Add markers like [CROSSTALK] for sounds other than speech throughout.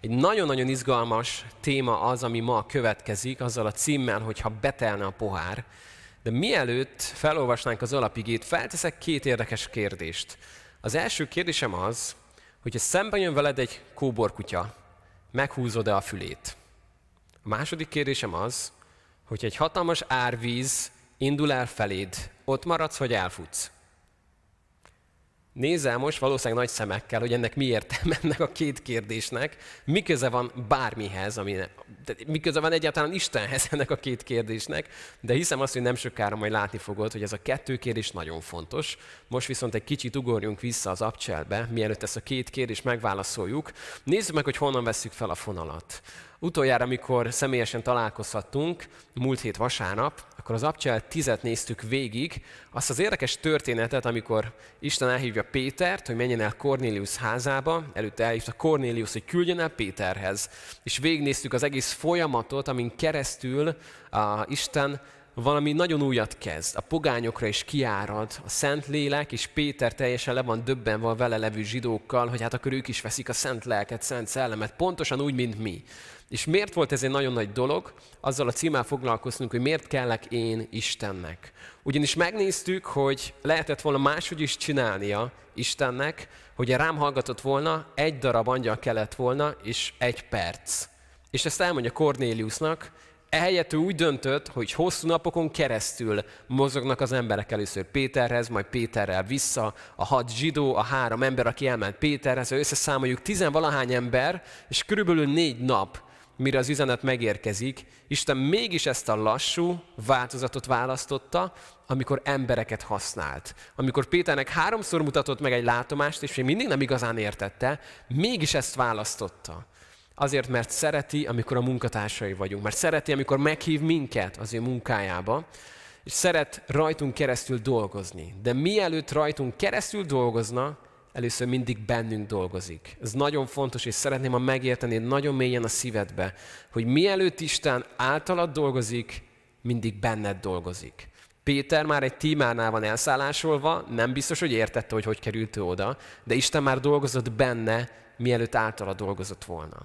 Egy nagyon-nagyon izgalmas téma az, ami ma következik, azzal a címmel, hogyha betelne a pohár. De mielőtt felolvasnánk az alapigét, felteszek két érdekes kérdést. Az első kérdésem az, hogyha szemben jön veled egy kóborkutya, meghúzod-e a fülét? A második kérdésem az, hogy egy hatalmas árvíz indul el feléd, ott maradsz, vagy elfutsz? Nézel most valószínűleg nagy szemekkel, hogy ennek mi értelme ennek a két kérdésnek, mi köze van bármihez, ami ne, mi köze van egyáltalán Istenhez ennek a két kérdésnek, de hiszem azt, hogy nem sokára majd látni fogod, hogy ez a kettő kérdés nagyon fontos. Most viszont egy kicsit ugorjunk vissza az abcselbe, mielőtt ezt a két kérdést megválaszoljuk. Nézzük meg, hogy honnan vesszük fel a fonalat. Utoljára, amikor személyesen találkozhattunk, múlt hét vasárnap, akkor az Abcsel tizet néztük végig, azt az érdekes történetet, amikor Isten elhívja Pétert, hogy menjen el Cornélius házába, előtte elhívta Cornélius, hogy küldjen el Péterhez. És végignéztük az egész folyamatot, amin keresztül a Isten valami nagyon újat kezd. A pogányokra is kiárad a Szent Lélek, és Péter teljesen le van döbbenve a vele levő zsidókkal, hogy hát akkor ők is veszik a Szent Lelket, Szent Szellemet, pontosan úgy, mint mi. És miért volt ez egy nagyon nagy dolog? Azzal a címmel foglalkoztunk, hogy miért kellek én Istennek. Ugyanis megnéztük, hogy lehetett volna máshogy is csinálnia Istennek, hogy rám hallgatott volna, egy darab angyal kellett volna, és egy perc. És ezt elmondja Kornéliusnak, Ehelyett ő úgy döntött, hogy hosszú napokon keresztül mozognak az emberek először Péterhez, majd Péterrel vissza, a hat zsidó, a három ember, aki elment Péterhez, összeszámoljuk tizenvalahány ember, és körülbelül négy nap mire az üzenet megérkezik, Isten mégis ezt a lassú változatot választotta, amikor embereket használt. Amikor Péternek háromszor mutatott meg egy látomást, és még mindig nem igazán értette, mégis ezt választotta. Azért, mert szereti, amikor a munkatársai vagyunk, mert szereti, amikor meghív minket az ő munkájába, és szeret rajtunk keresztül dolgozni. De mielőtt rajtunk keresztül dolgozna, először mindig bennünk dolgozik. Ez nagyon fontos, és szeretném, ha megérteni nagyon mélyen a szívedbe, hogy mielőtt Isten általad dolgozik, mindig benned dolgozik. Péter már egy tímánál van elszállásolva, nem biztos, hogy értette, hogy hogy került ő oda, de Isten már dolgozott benne, mielőtt általa dolgozott volna.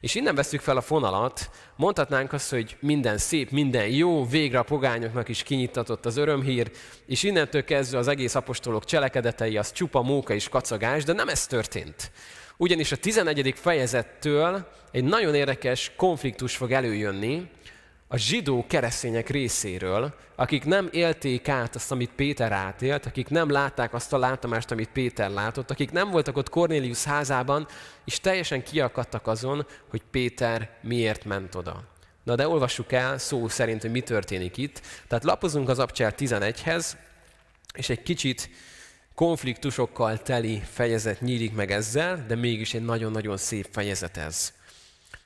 És innen veszük fel a fonalat, mondhatnánk azt, hogy minden szép, minden jó, végre a pogányoknak is kinyitatott az örömhír, és innentől kezdve az egész apostolok cselekedetei az csupa móka és kacagás, de nem ez történt. Ugyanis a 11. fejezettől egy nagyon érdekes konfliktus fog előjönni, a zsidó keresztények részéről, akik nem élték át azt, amit Péter átélt, akik nem látták azt a látomást, amit Péter látott, akik nem voltak ott Cornélius házában, és teljesen kiakadtak azon, hogy Péter miért ment oda. Na de olvassuk el szó szerint, hogy mi történik itt. Tehát lapozunk az Abcsel 11-hez, és egy kicsit konfliktusokkal teli fejezet nyílik meg ezzel, de mégis egy nagyon-nagyon szép fejezet ez.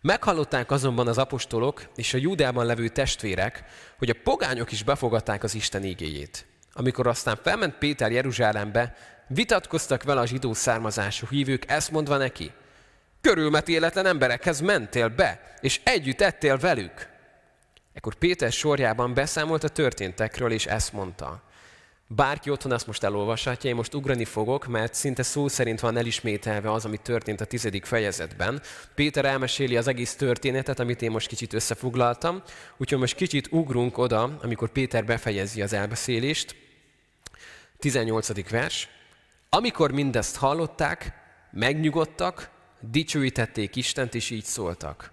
Meghallották azonban az apostolok és a Júdeában levő testvérek, hogy a pogányok is befogadták az Isten ígéjét. Amikor aztán felment Péter Jeruzsálembe, vitatkoztak vele a zsidó származású hívők, ezt mondva neki, körülmetéletlen emberekhez mentél be, és együtt ettél velük. Ekkor Péter sorjában beszámolt a történtekről, és ezt mondta. Bárki otthon ezt most elolvashatja, én most ugrani fogok, mert szinte szó szerint van elismételve az, ami történt a tizedik fejezetben. Péter elmeséli az egész történetet, amit én most kicsit összefoglaltam, úgyhogy most kicsit ugrunk oda, amikor Péter befejezi az elbeszélést. 18. vers. Amikor mindezt hallották, megnyugodtak, dicsőítették Istent, és így szóltak.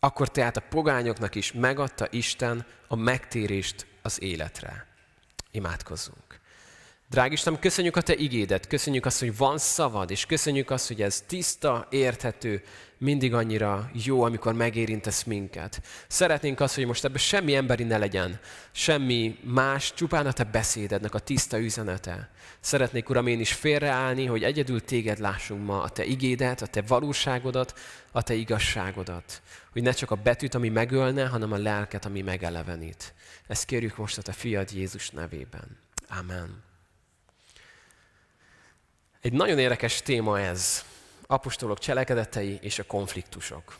Akkor tehát a pogányoknak is megadta Isten a megtérést az életre. Imádkozzunk. Drág Isten, köszönjük a Te igédet, köszönjük azt, hogy van szavad, és köszönjük azt, hogy ez tiszta, érthető, mindig annyira jó, amikor megérintesz minket. Szeretnénk azt, hogy most ebben semmi emberi ne legyen, semmi más, csupán a Te beszédednek a tiszta üzenete. Szeretnék, Uram, én is félreállni, hogy egyedül Téged lássunk ma, a Te igédet, a Te valóságodat, a Te igazságodat. Hogy ne csak a betűt, ami megölne, hanem a lelket, ami megelevenít. Ezt kérjük most a Te fiad Jézus nevében. Amen. Egy nagyon érdekes téma ez. Apostolok cselekedetei és a konfliktusok.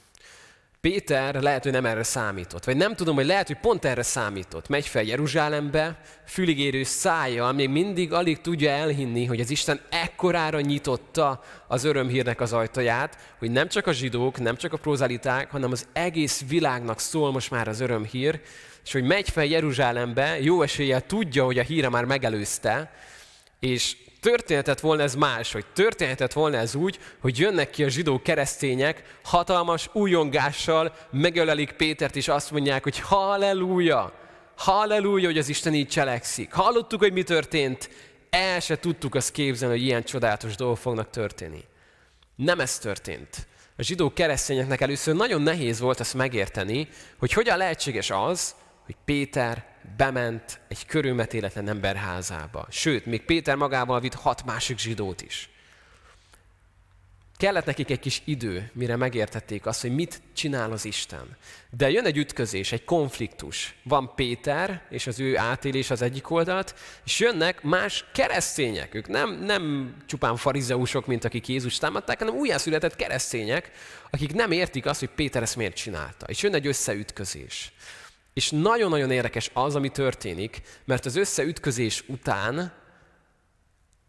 Péter lehet, hogy nem erre számított, vagy nem tudom, hogy lehet, hogy pont erre számított. Megy fel Jeruzsálembe, füligérő szája, még mindig alig tudja elhinni, hogy az Isten ekkorára nyitotta az örömhírnek az ajtaját, hogy nem csak a zsidók, nem csak a prozaliták, hanem az egész világnak szól most már az örömhír, és hogy megy fel Jeruzsálembe, jó eséllyel tudja, hogy a híre már megelőzte, és történhetett volna ez más, hogy történhetett volna ez úgy, hogy jönnek ki a zsidó keresztények, hatalmas újongással megölelik Pétert, és azt mondják, hogy halleluja, halleluja, hogy az Isten így cselekszik. Hallottuk, hogy mi történt, el se tudtuk azt képzelni, hogy ilyen csodálatos dolgok fognak történni. Nem ez történt. A zsidó keresztényeknek először nagyon nehéz volt azt megérteni, hogy hogyan lehetséges az, hogy Péter bement egy körülmetéletlen ember házába. Sőt, még Péter magával vitt hat másik zsidót is. Kellett nekik egy kis idő, mire megértették azt, hogy mit csinál az Isten. De jön egy ütközés, egy konfliktus. Van Péter és az ő átélés az egyik oldalt, és jönnek más keresztények. Ők nem, nem csupán farizeusok, mint akik Jézus támadták, hanem újjászületett keresztények, akik nem értik azt, hogy Péter ezt miért csinálta. És jön egy összeütközés. És nagyon-nagyon érdekes az, ami történik, mert az összeütközés után,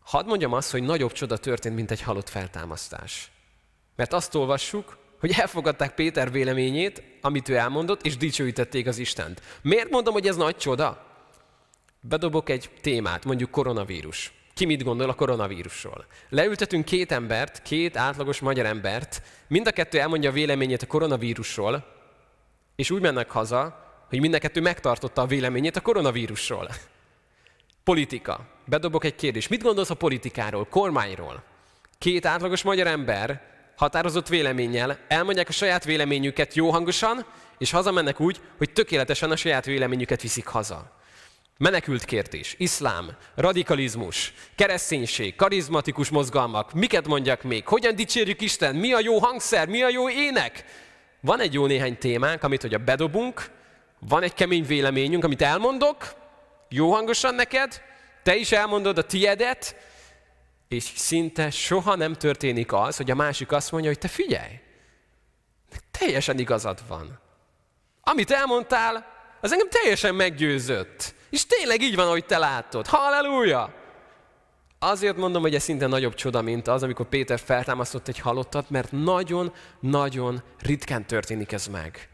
hadd mondjam azt, hogy nagyobb csoda történt, mint egy halott feltámasztás. Mert azt olvassuk, hogy elfogadták Péter véleményét, amit ő elmondott, és dicsőítették az Istent. Miért mondom, hogy ez nagy csoda? Bedobok egy témát, mondjuk koronavírus. Ki mit gondol a koronavírusról? Leültetünk két embert, két átlagos magyar embert, mind a kettő elmondja a véleményét a koronavírusról, és úgy mennek haza, hogy mind a kettő megtartotta a véleményét a koronavírusról. Politika. Bedobok egy kérdést. Mit gondolsz a politikáról, kormányról? Két átlagos magyar ember határozott véleménnyel elmondják a saját véleményüket jó hangosan, és hazamennek úgy, hogy tökéletesen a saját véleményüket viszik haza. Menekült kérdés, iszlám, radikalizmus, kereszténység, karizmatikus mozgalmak, miket mondjak még, hogyan dicsérjük Isten, mi a jó hangszer, mi a jó ének. Van egy jó néhány témánk, amit hogy a bedobunk, van egy kemény véleményünk, amit elmondok, jó hangosan neked, te is elmondod a tiedet, és szinte soha nem történik az, hogy a másik azt mondja, hogy te figyelj, teljesen igazad van. Amit elmondtál, az engem teljesen meggyőzött. És tényleg így van, ahogy te látod. Halleluja! Azért mondom, hogy ez szinte nagyobb csoda, mint az, amikor Péter feltámasztott egy halottat, mert nagyon-nagyon ritkán történik ez meg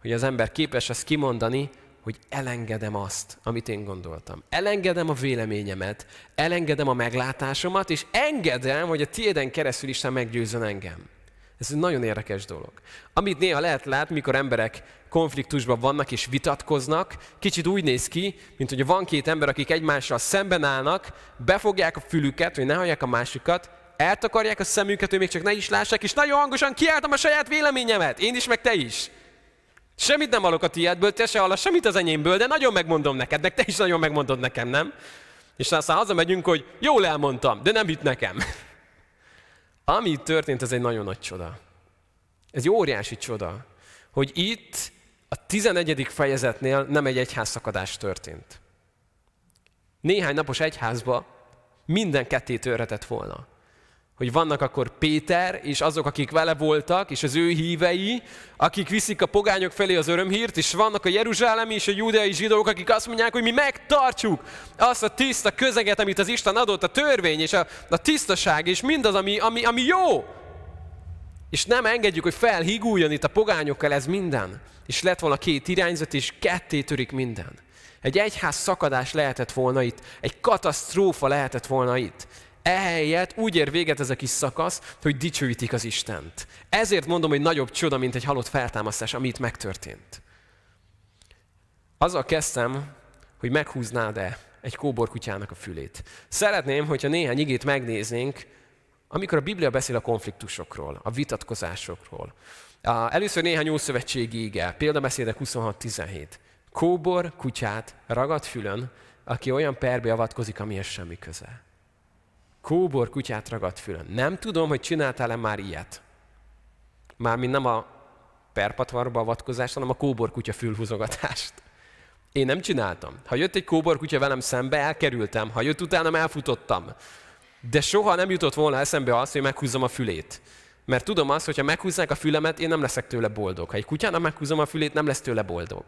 hogy az ember képes ezt kimondani, hogy elengedem azt, amit én gondoltam. Elengedem a véleményemet, elengedem a meglátásomat, és engedem, hogy a tiéden keresztül Isten meggyőzön engem. Ez egy nagyon érdekes dolog. Amit néha lehet látni, mikor emberek konfliktusban vannak és vitatkoznak, kicsit úgy néz ki, mint hogy van két ember, akik egymással szemben állnak, befogják a fülüket, hogy ne hallják a másikat, eltakarják a szemüket, hogy még csak ne is lássák, és nagyon hangosan kiálltam a saját véleményemet. Én is, meg te is. Semmit nem hallok a tiédből, te se hallasz semmit az enyémből, de nagyon megmondom neked, meg te is nagyon megmondod nekem, nem? És aztán hazamegyünk, hogy jól elmondtam, de nem hitt nekem. [LAUGHS] Ami itt történt, ez egy nagyon nagy csoda. Ez egy óriási csoda, hogy itt a 11. fejezetnél nem egy egyházszakadás történt. Néhány napos egyházba minden ketté törhetett volna hogy vannak akkor Péter és azok, akik vele voltak, és az ő hívei, akik viszik a pogányok felé az örömhírt, és vannak a jeruzsálemi és a júdeai zsidók, akik azt mondják, hogy mi megtartjuk azt a tiszta közeget, amit az Isten adott, a törvény és a, a tisztaság, és mindaz, ami, ami, ami jó. És nem engedjük, hogy felhiguljon itt a pogányokkal ez minden. És lett volna két irányzat, és ketté törik minden. Egy egyház szakadás lehetett volna itt, egy katasztrófa lehetett volna itt. Ehelyett úgy ér véget ez a kis szakasz, hogy dicsőítik az Istent. Ezért mondom, hogy nagyobb csoda, mint egy halott feltámasztás, ami itt megtörtént. Azzal kezdtem, hogy meghúznád-e egy kóborkutyának a fülét. Szeretném, hogyha néhány igét megnéznénk, amikor a Biblia beszél a konfliktusokról, a vitatkozásokról. Először néhány ószövetségi ige, példabeszédek 26-17. Kóbor kutyát ragad fülön, aki olyan perbe avatkozik, amihez semmi köze. Kóbor kutyát ragadt fülön. Nem tudom, hogy csináltál-e már ilyet. Mármint nem a perpatvarba avatkozást, hanem a kóbor kutya fülhúzogatást. Én nem csináltam. Ha jött egy kóbor kutya velem szembe, elkerültem. Ha jött utánam, elfutottam. De soha nem jutott volna eszembe az, hogy meghúzzam a fülét. Mert tudom azt, hogy ha meghúznák a fülemet, én nem leszek tőle boldog. Ha egy kutyának meghúzom a fülét, nem lesz tőle boldog.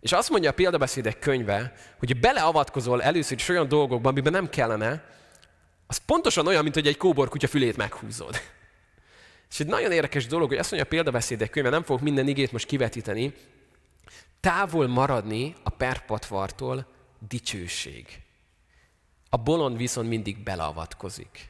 És azt mondja a példabeszédek könyve, hogy beleavatkozol először is olyan dolgokba, amiben nem kellene, az pontosan olyan, mint hogy egy kóbor kutya fülét meghúzod. És egy nagyon érdekes dolog, hogy azt mondja a példabeszédek könyve, nem fogok minden igét most kivetíteni, távol maradni a perpatvartól dicsőség. A bolond viszont mindig beleavatkozik.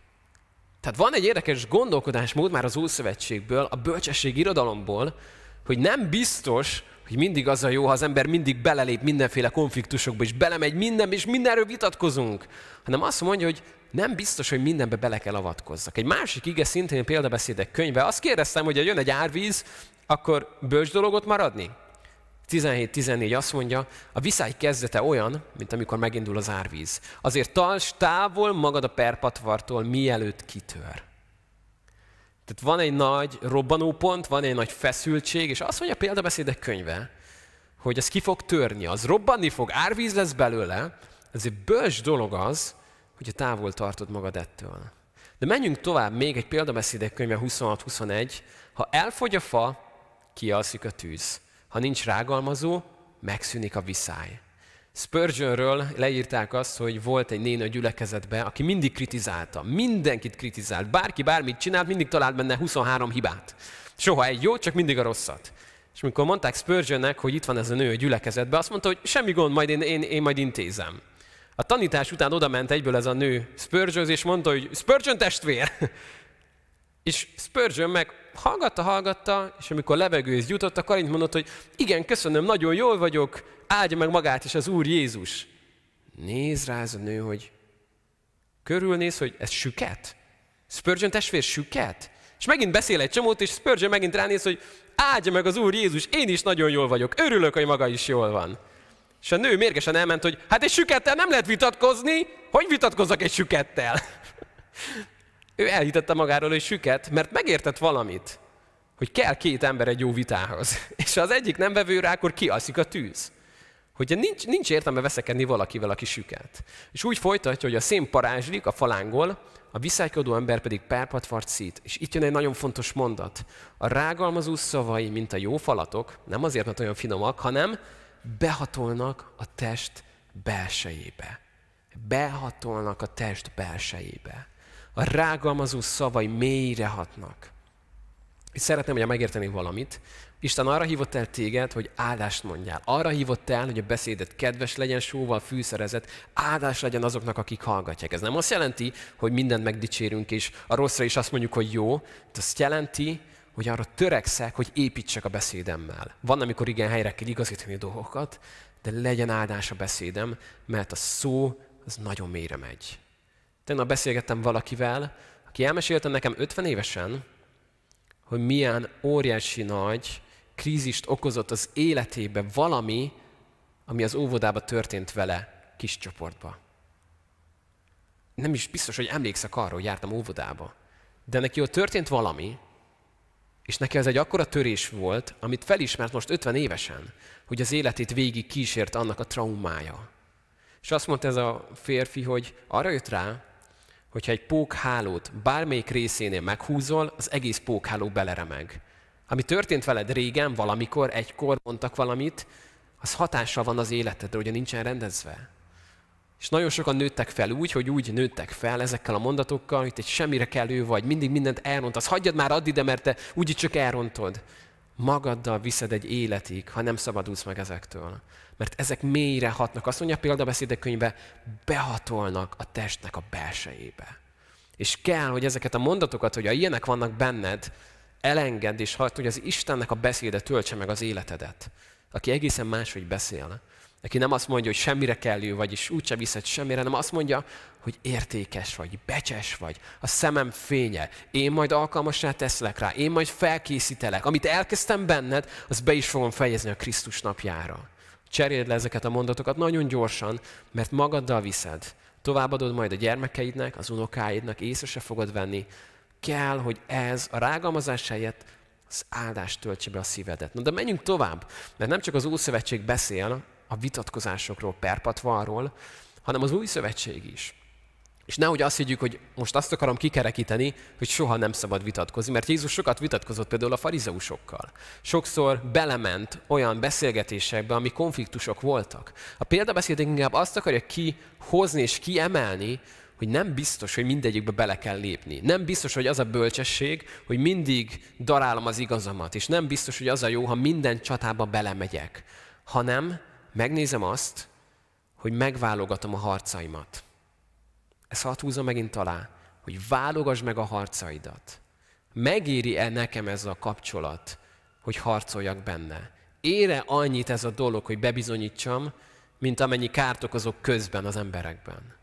Tehát van egy érdekes gondolkodásmód már az Ószövetségből, a bölcsesség irodalomból, hogy nem biztos, hogy mindig az a jó, ha az ember mindig belelép mindenféle konfliktusokba, és belemegy minden, és mindenről vitatkozunk, hanem azt mondja, hogy nem biztos, hogy mindenbe bele kell avatkozzak. Egy másik ige szintén példabeszédek könyve, azt kérdeztem, hogy ha jön egy árvíz, akkor bölcs dologot maradni? 17-14 azt mondja, a viszály kezdete olyan, mint amikor megindul az árvíz. Azért tarts távol magad a perpatvartól, mielőtt kitör. Tehát van egy nagy robbanópont, van egy nagy feszültség, és azt mondja a példabeszédek könyve, hogy ez ki fog törni, az robbanni fog, árvíz lesz belőle, ezért bölcs dolog az, hogy a távol tartod magad ettől. De menjünk tovább, még egy példabeszédek könyve 26-21. Ha elfogy a fa, kialszik a tűz. Ha nincs rágalmazó, megszűnik a viszály. Spurgeonről leírták azt, hogy volt egy néna gyülekezetbe, aki mindig kritizálta, mindenkit kritizált, bárki bármit csinált, mindig talált benne 23 hibát. Soha egy jó, csak mindig a rosszat. És amikor mondták Spurgeonnek, hogy itt van ez a nő a gyülekezetbe, azt mondta, hogy semmi gond, majd én, én, én majd intézem. A tanítás után oda ment egyből ez a nő Spurgeon és mondta, hogy Spurgeon testvér! [LAUGHS] és Spurgeon meg hallgatta, hallgatta, és amikor levegőhöz jutott, a Karint mondott, hogy igen, köszönöm, nagyon jól vagyok, áldja meg magát is az Úr Jézus. Néz rá ez a nő, hogy körülnéz, hogy ez süket? Spurgeon testvér süket? És megint beszél egy csomót, és Spurgeon megint ránéz, hogy áldja meg az Úr Jézus, én is nagyon jól vagyok, örülök, hogy maga is jól van. És a nő mérgesen elment, hogy hát egy sükettel nem lehet vitatkozni, hogy vitatkozzak egy sükettel? ő elhitette magáról, hogy süket, mert megértett valamit, hogy kell két ember egy jó vitához. És ha az egyik nem vevő rá, akkor kialszik a tűz. Hogy nincs, nincs értelme veszekedni valakivel, aki süket. És úgy folytatja, hogy a szén parázslik a falángol, a viszálykodó ember pedig perpatvart szít. És itt jön egy nagyon fontos mondat. A rágalmazó szavai, mint a jó falatok, nem azért, mert olyan finomak, hanem behatolnak a test belsejébe. Behatolnak a test belsejébe. A rágalmazó szavai mélyre hatnak. És szeretném, hogy megérteni valamit. Isten arra hívott el téged, hogy áldást mondjál. Arra hívott el, hogy a beszédet kedves legyen, sóval fűszerezett, áldás legyen azoknak, akik hallgatják. Ez nem azt jelenti, hogy mindent megdicsérünk, és a rosszra is azt mondjuk, hogy jó. De azt jelenti, hogy arra törekszek, hogy építsek a beszédemmel. Van, amikor igen, helyre kell igazítani dolgokat, de legyen áldás a beszédem, mert a szó az nagyon mélyre megy. Tegnap beszélgettem valakivel, aki elmesélte nekem 50 évesen, hogy milyen óriási nagy krízist okozott az életébe valami, ami az óvodába történt vele kis csoportba. Nem is biztos, hogy emlékszek arról, hogy jártam óvodába. De neki ott történt valami, és neki ez egy akkora törés volt, amit felismert most 50 évesen, hogy az életét végig kísért annak a traumája. És azt mondta ez a férfi, hogy arra jött rá, hogyha egy pókhálót bármelyik részénél meghúzol, az egész pókháló beleremeg. Ami történt veled régen, valamikor, egykor mondtak valamit, az hatással van az életedre, ugye nincsen rendezve. És nagyon sokan nőttek fel úgy, hogy úgy nőttek fel ezekkel a mondatokkal, hogy te semmire kellő vagy, mindig mindent elrontasz. Hagyjad már addig, de mert te úgyis csak elrontod. Magaddal viszed egy életig, ha nem szabadulsz meg ezektől. Mert ezek mélyre hatnak. Azt mondja a példabeszédek könyve, behatolnak a testnek a belsejébe. És kell, hogy ezeket a mondatokat, hogy a ilyenek vannak benned, elengedd, és hagyd, hogy az Istennek a beszéde töltse meg az életedet. Aki egészen máshogy beszél. Neki nem azt mondja, hogy semmire kellő vagy, és úgyse viszed semmire, hanem azt mondja, hogy értékes vagy, becses vagy, a szemem fénye, én majd alkalmasá teszlek rá, én majd felkészítelek. Amit elkezdtem benned, az be is fogom fejezni a Krisztus napjára. Cseréld le ezeket a mondatokat nagyon gyorsan, mert magaddal viszed. Továbbadod majd a gyermekeidnek, az unokáidnak, észre se fogod venni. Kell, hogy ez a rágalmazás helyett az áldást töltse be a szívedet. Na de menjünk tovább, mert nem csak az Ószövetség beszél a vitatkozásokról, perpatvarról, hanem az új szövetség is. És nehogy azt higgyük, hogy most azt akarom kikerekíteni, hogy soha nem szabad vitatkozni, mert Jézus sokat vitatkozott például a farizeusokkal. Sokszor belement olyan beszélgetésekbe, ami konfliktusok voltak. A példabeszédek inkább azt akarja kihozni és kiemelni, hogy nem biztos, hogy mindegyikbe bele kell lépni. Nem biztos, hogy az a bölcsesség, hogy mindig darálom az igazamat, és nem biztos, hogy az a jó, ha minden csatába belemegyek, hanem megnézem azt, hogy megválogatom a harcaimat. Ezt hadd húzom megint alá, hogy válogass meg a harcaidat. Megéri-e nekem ez a kapcsolat, hogy harcoljak benne? Ére annyit ez a dolog, hogy bebizonyítsam, mint amennyi kárt okozok közben az emberekben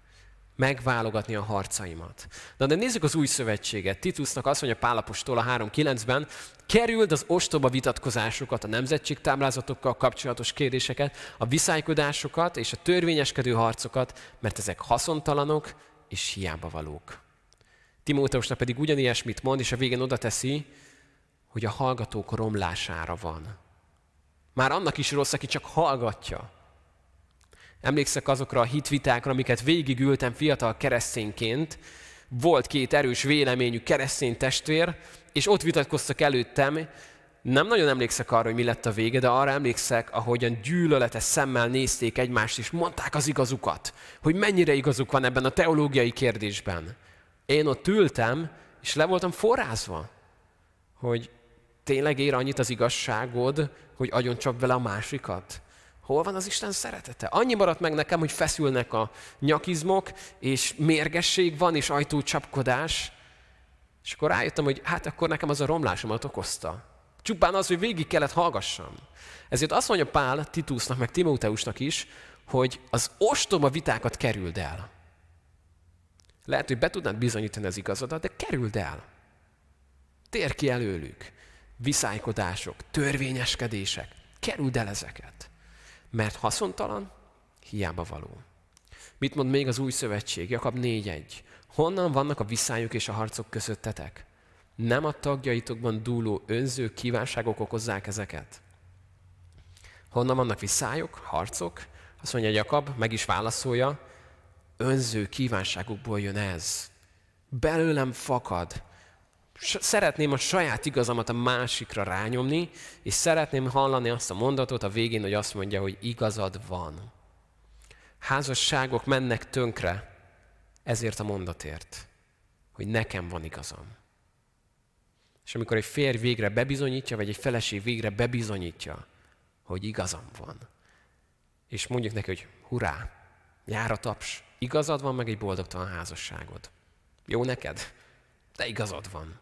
megválogatni a harcaimat. Na de nézzük az új szövetséget. Titusnak azt mondja Pálapostól a 3.9-ben, kerüld az ostoba vitatkozásokat, a nemzetségtáblázatokkal kapcsolatos kérdéseket, a viszálykodásokat és a törvényeskedő harcokat, mert ezek haszontalanok és hiába valók. Timóteusnak pedig ugyanilyesmit mond, és a végén oda teszi, hogy a hallgatók romlására van. Már annak is rossz, aki csak hallgatja. Emlékszek azokra a hitvitákra, amiket végigültem fiatal keresztényként. Volt két erős véleményű keresztény testvér, és ott vitatkoztak előttem. Nem nagyon emlékszek arra, hogy mi lett a vége, de arra emlékszek, ahogyan gyűlöletes szemmel nézték egymást, és mondták az igazukat, hogy mennyire igazuk van ebben a teológiai kérdésben. Én ott ültem, és le voltam forrázva, hogy tényleg ér annyit az igazságod, hogy agyon csap vele a másikat. Hol van az Isten szeretete? Annyi maradt meg nekem, hogy feszülnek a nyakizmok, és mérgesség van, és ajtócsapkodás. És akkor rájöttem, hogy hát akkor nekem az a romlásomat okozta. Csupán az, hogy végig kellett hallgassam. Ezért azt mondja Pál Titusnak, meg Timóteusnak is, hogy az ostoba vitákat kerüld el. Lehet, hogy be tudnád bizonyítani az igazadat, de kerüld el. Tér ki előlük. Viszálykodások, törvényeskedések. Kerüld el ezeket mert haszontalan, hiába való. Mit mond még az új szövetség? Jakab 4.1. Honnan vannak a viszályok és a harcok közöttetek? Nem a tagjaitokban dúló önző kívánságok okozzák ezeket? Honnan vannak viszályok, harcok? Azt mondja Jakab, meg is válaszolja, önző kívánságokból jön ez. Belőlem fakad, szeretném a saját igazamat a másikra rányomni, és szeretném hallani azt a mondatot a végén, hogy azt mondja, hogy igazad van. Házasságok mennek tönkre ezért a mondatért, hogy nekem van igazam. És amikor egy férj végre bebizonyítja, vagy egy feleség végre bebizonyítja, hogy igazam van, és mondjuk neki, hogy hurrá, jár a taps, igazad van, meg egy boldogtalan házasságod. Jó neked? De igazad van.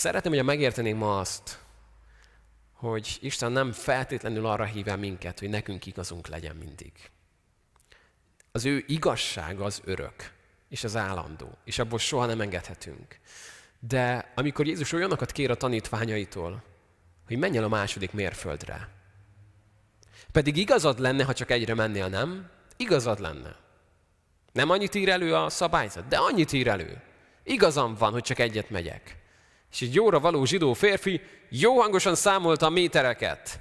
Szeretném, hogyha megértenénk ma azt, hogy Isten nem feltétlenül arra hív el minket, hogy nekünk igazunk legyen mindig. Az ő igazsága az örök, és az állandó, és abból soha nem engedhetünk. De amikor Jézus olyanokat kér a tanítványaitól, hogy menj el a második mérföldre, pedig igazad lenne, ha csak egyre mennél, nem? Igazad lenne. Nem annyit ír elő a szabályzat, de annyit ír elő. Igazam van, hogy csak egyet megyek. És egy jóra való zsidó férfi jó hangosan számolta a métereket.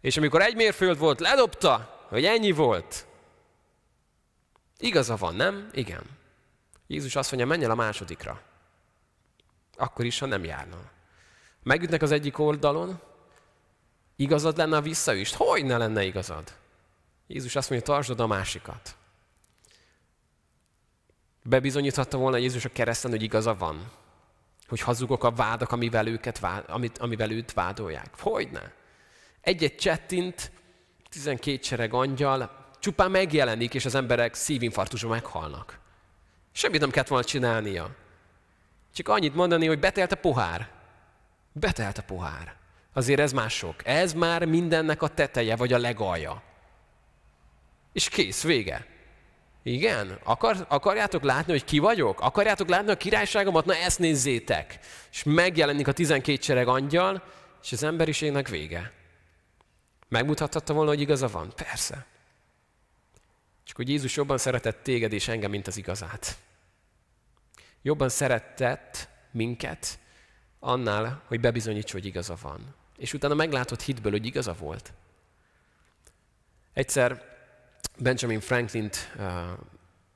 És amikor egy mérföld volt, ledobta, hogy ennyi volt. Igaza van, nem? Igen. Jézus azt mondja, menj el a másodikra. Akkor is, ha nem járna. Megütnek az egyik oldalon, igazad lenne a visszaüst? Hogy ne lenne igazad? Jézus azt mondja, tartsd a másikat. Bebizonyíthatta volna Jézus a kereszten, hogy igaza van hogy hazugok a vádak, amivel, őket vád, amit, amivel őt vádolják. Hogyne? Egy-egy csettint, 12 sereg angyal, csupán megjelenik, és az emberek szívinfarktusban meghalnak. Semmit nem kellett volna csinálnia. Csak annyit mondani, hogy betelt a pohár. Betelt a pohár. Azért ez már sok. Ez már mindennek a teteje, vagy a legalja. És kész, vége. Igen? Akar, akarjátok látni, hogy ki vagyok? Akarjátok látni a királyságomat? Na ezt nézzétek! És megjelenik a 12 sereg angyal, és az emberiségnek vége. Megmutathatta volna, hogy igaza van? Persze. Csak hogy Jézus jobban szeretett téged és engem, mint az igazát. Jobban szeretett minket annál, hogy bebizonyíts, hogy igaza van. És utána meglátod hitből, hogy igaza volt. Egyszer Benjamin Franklin-t uh,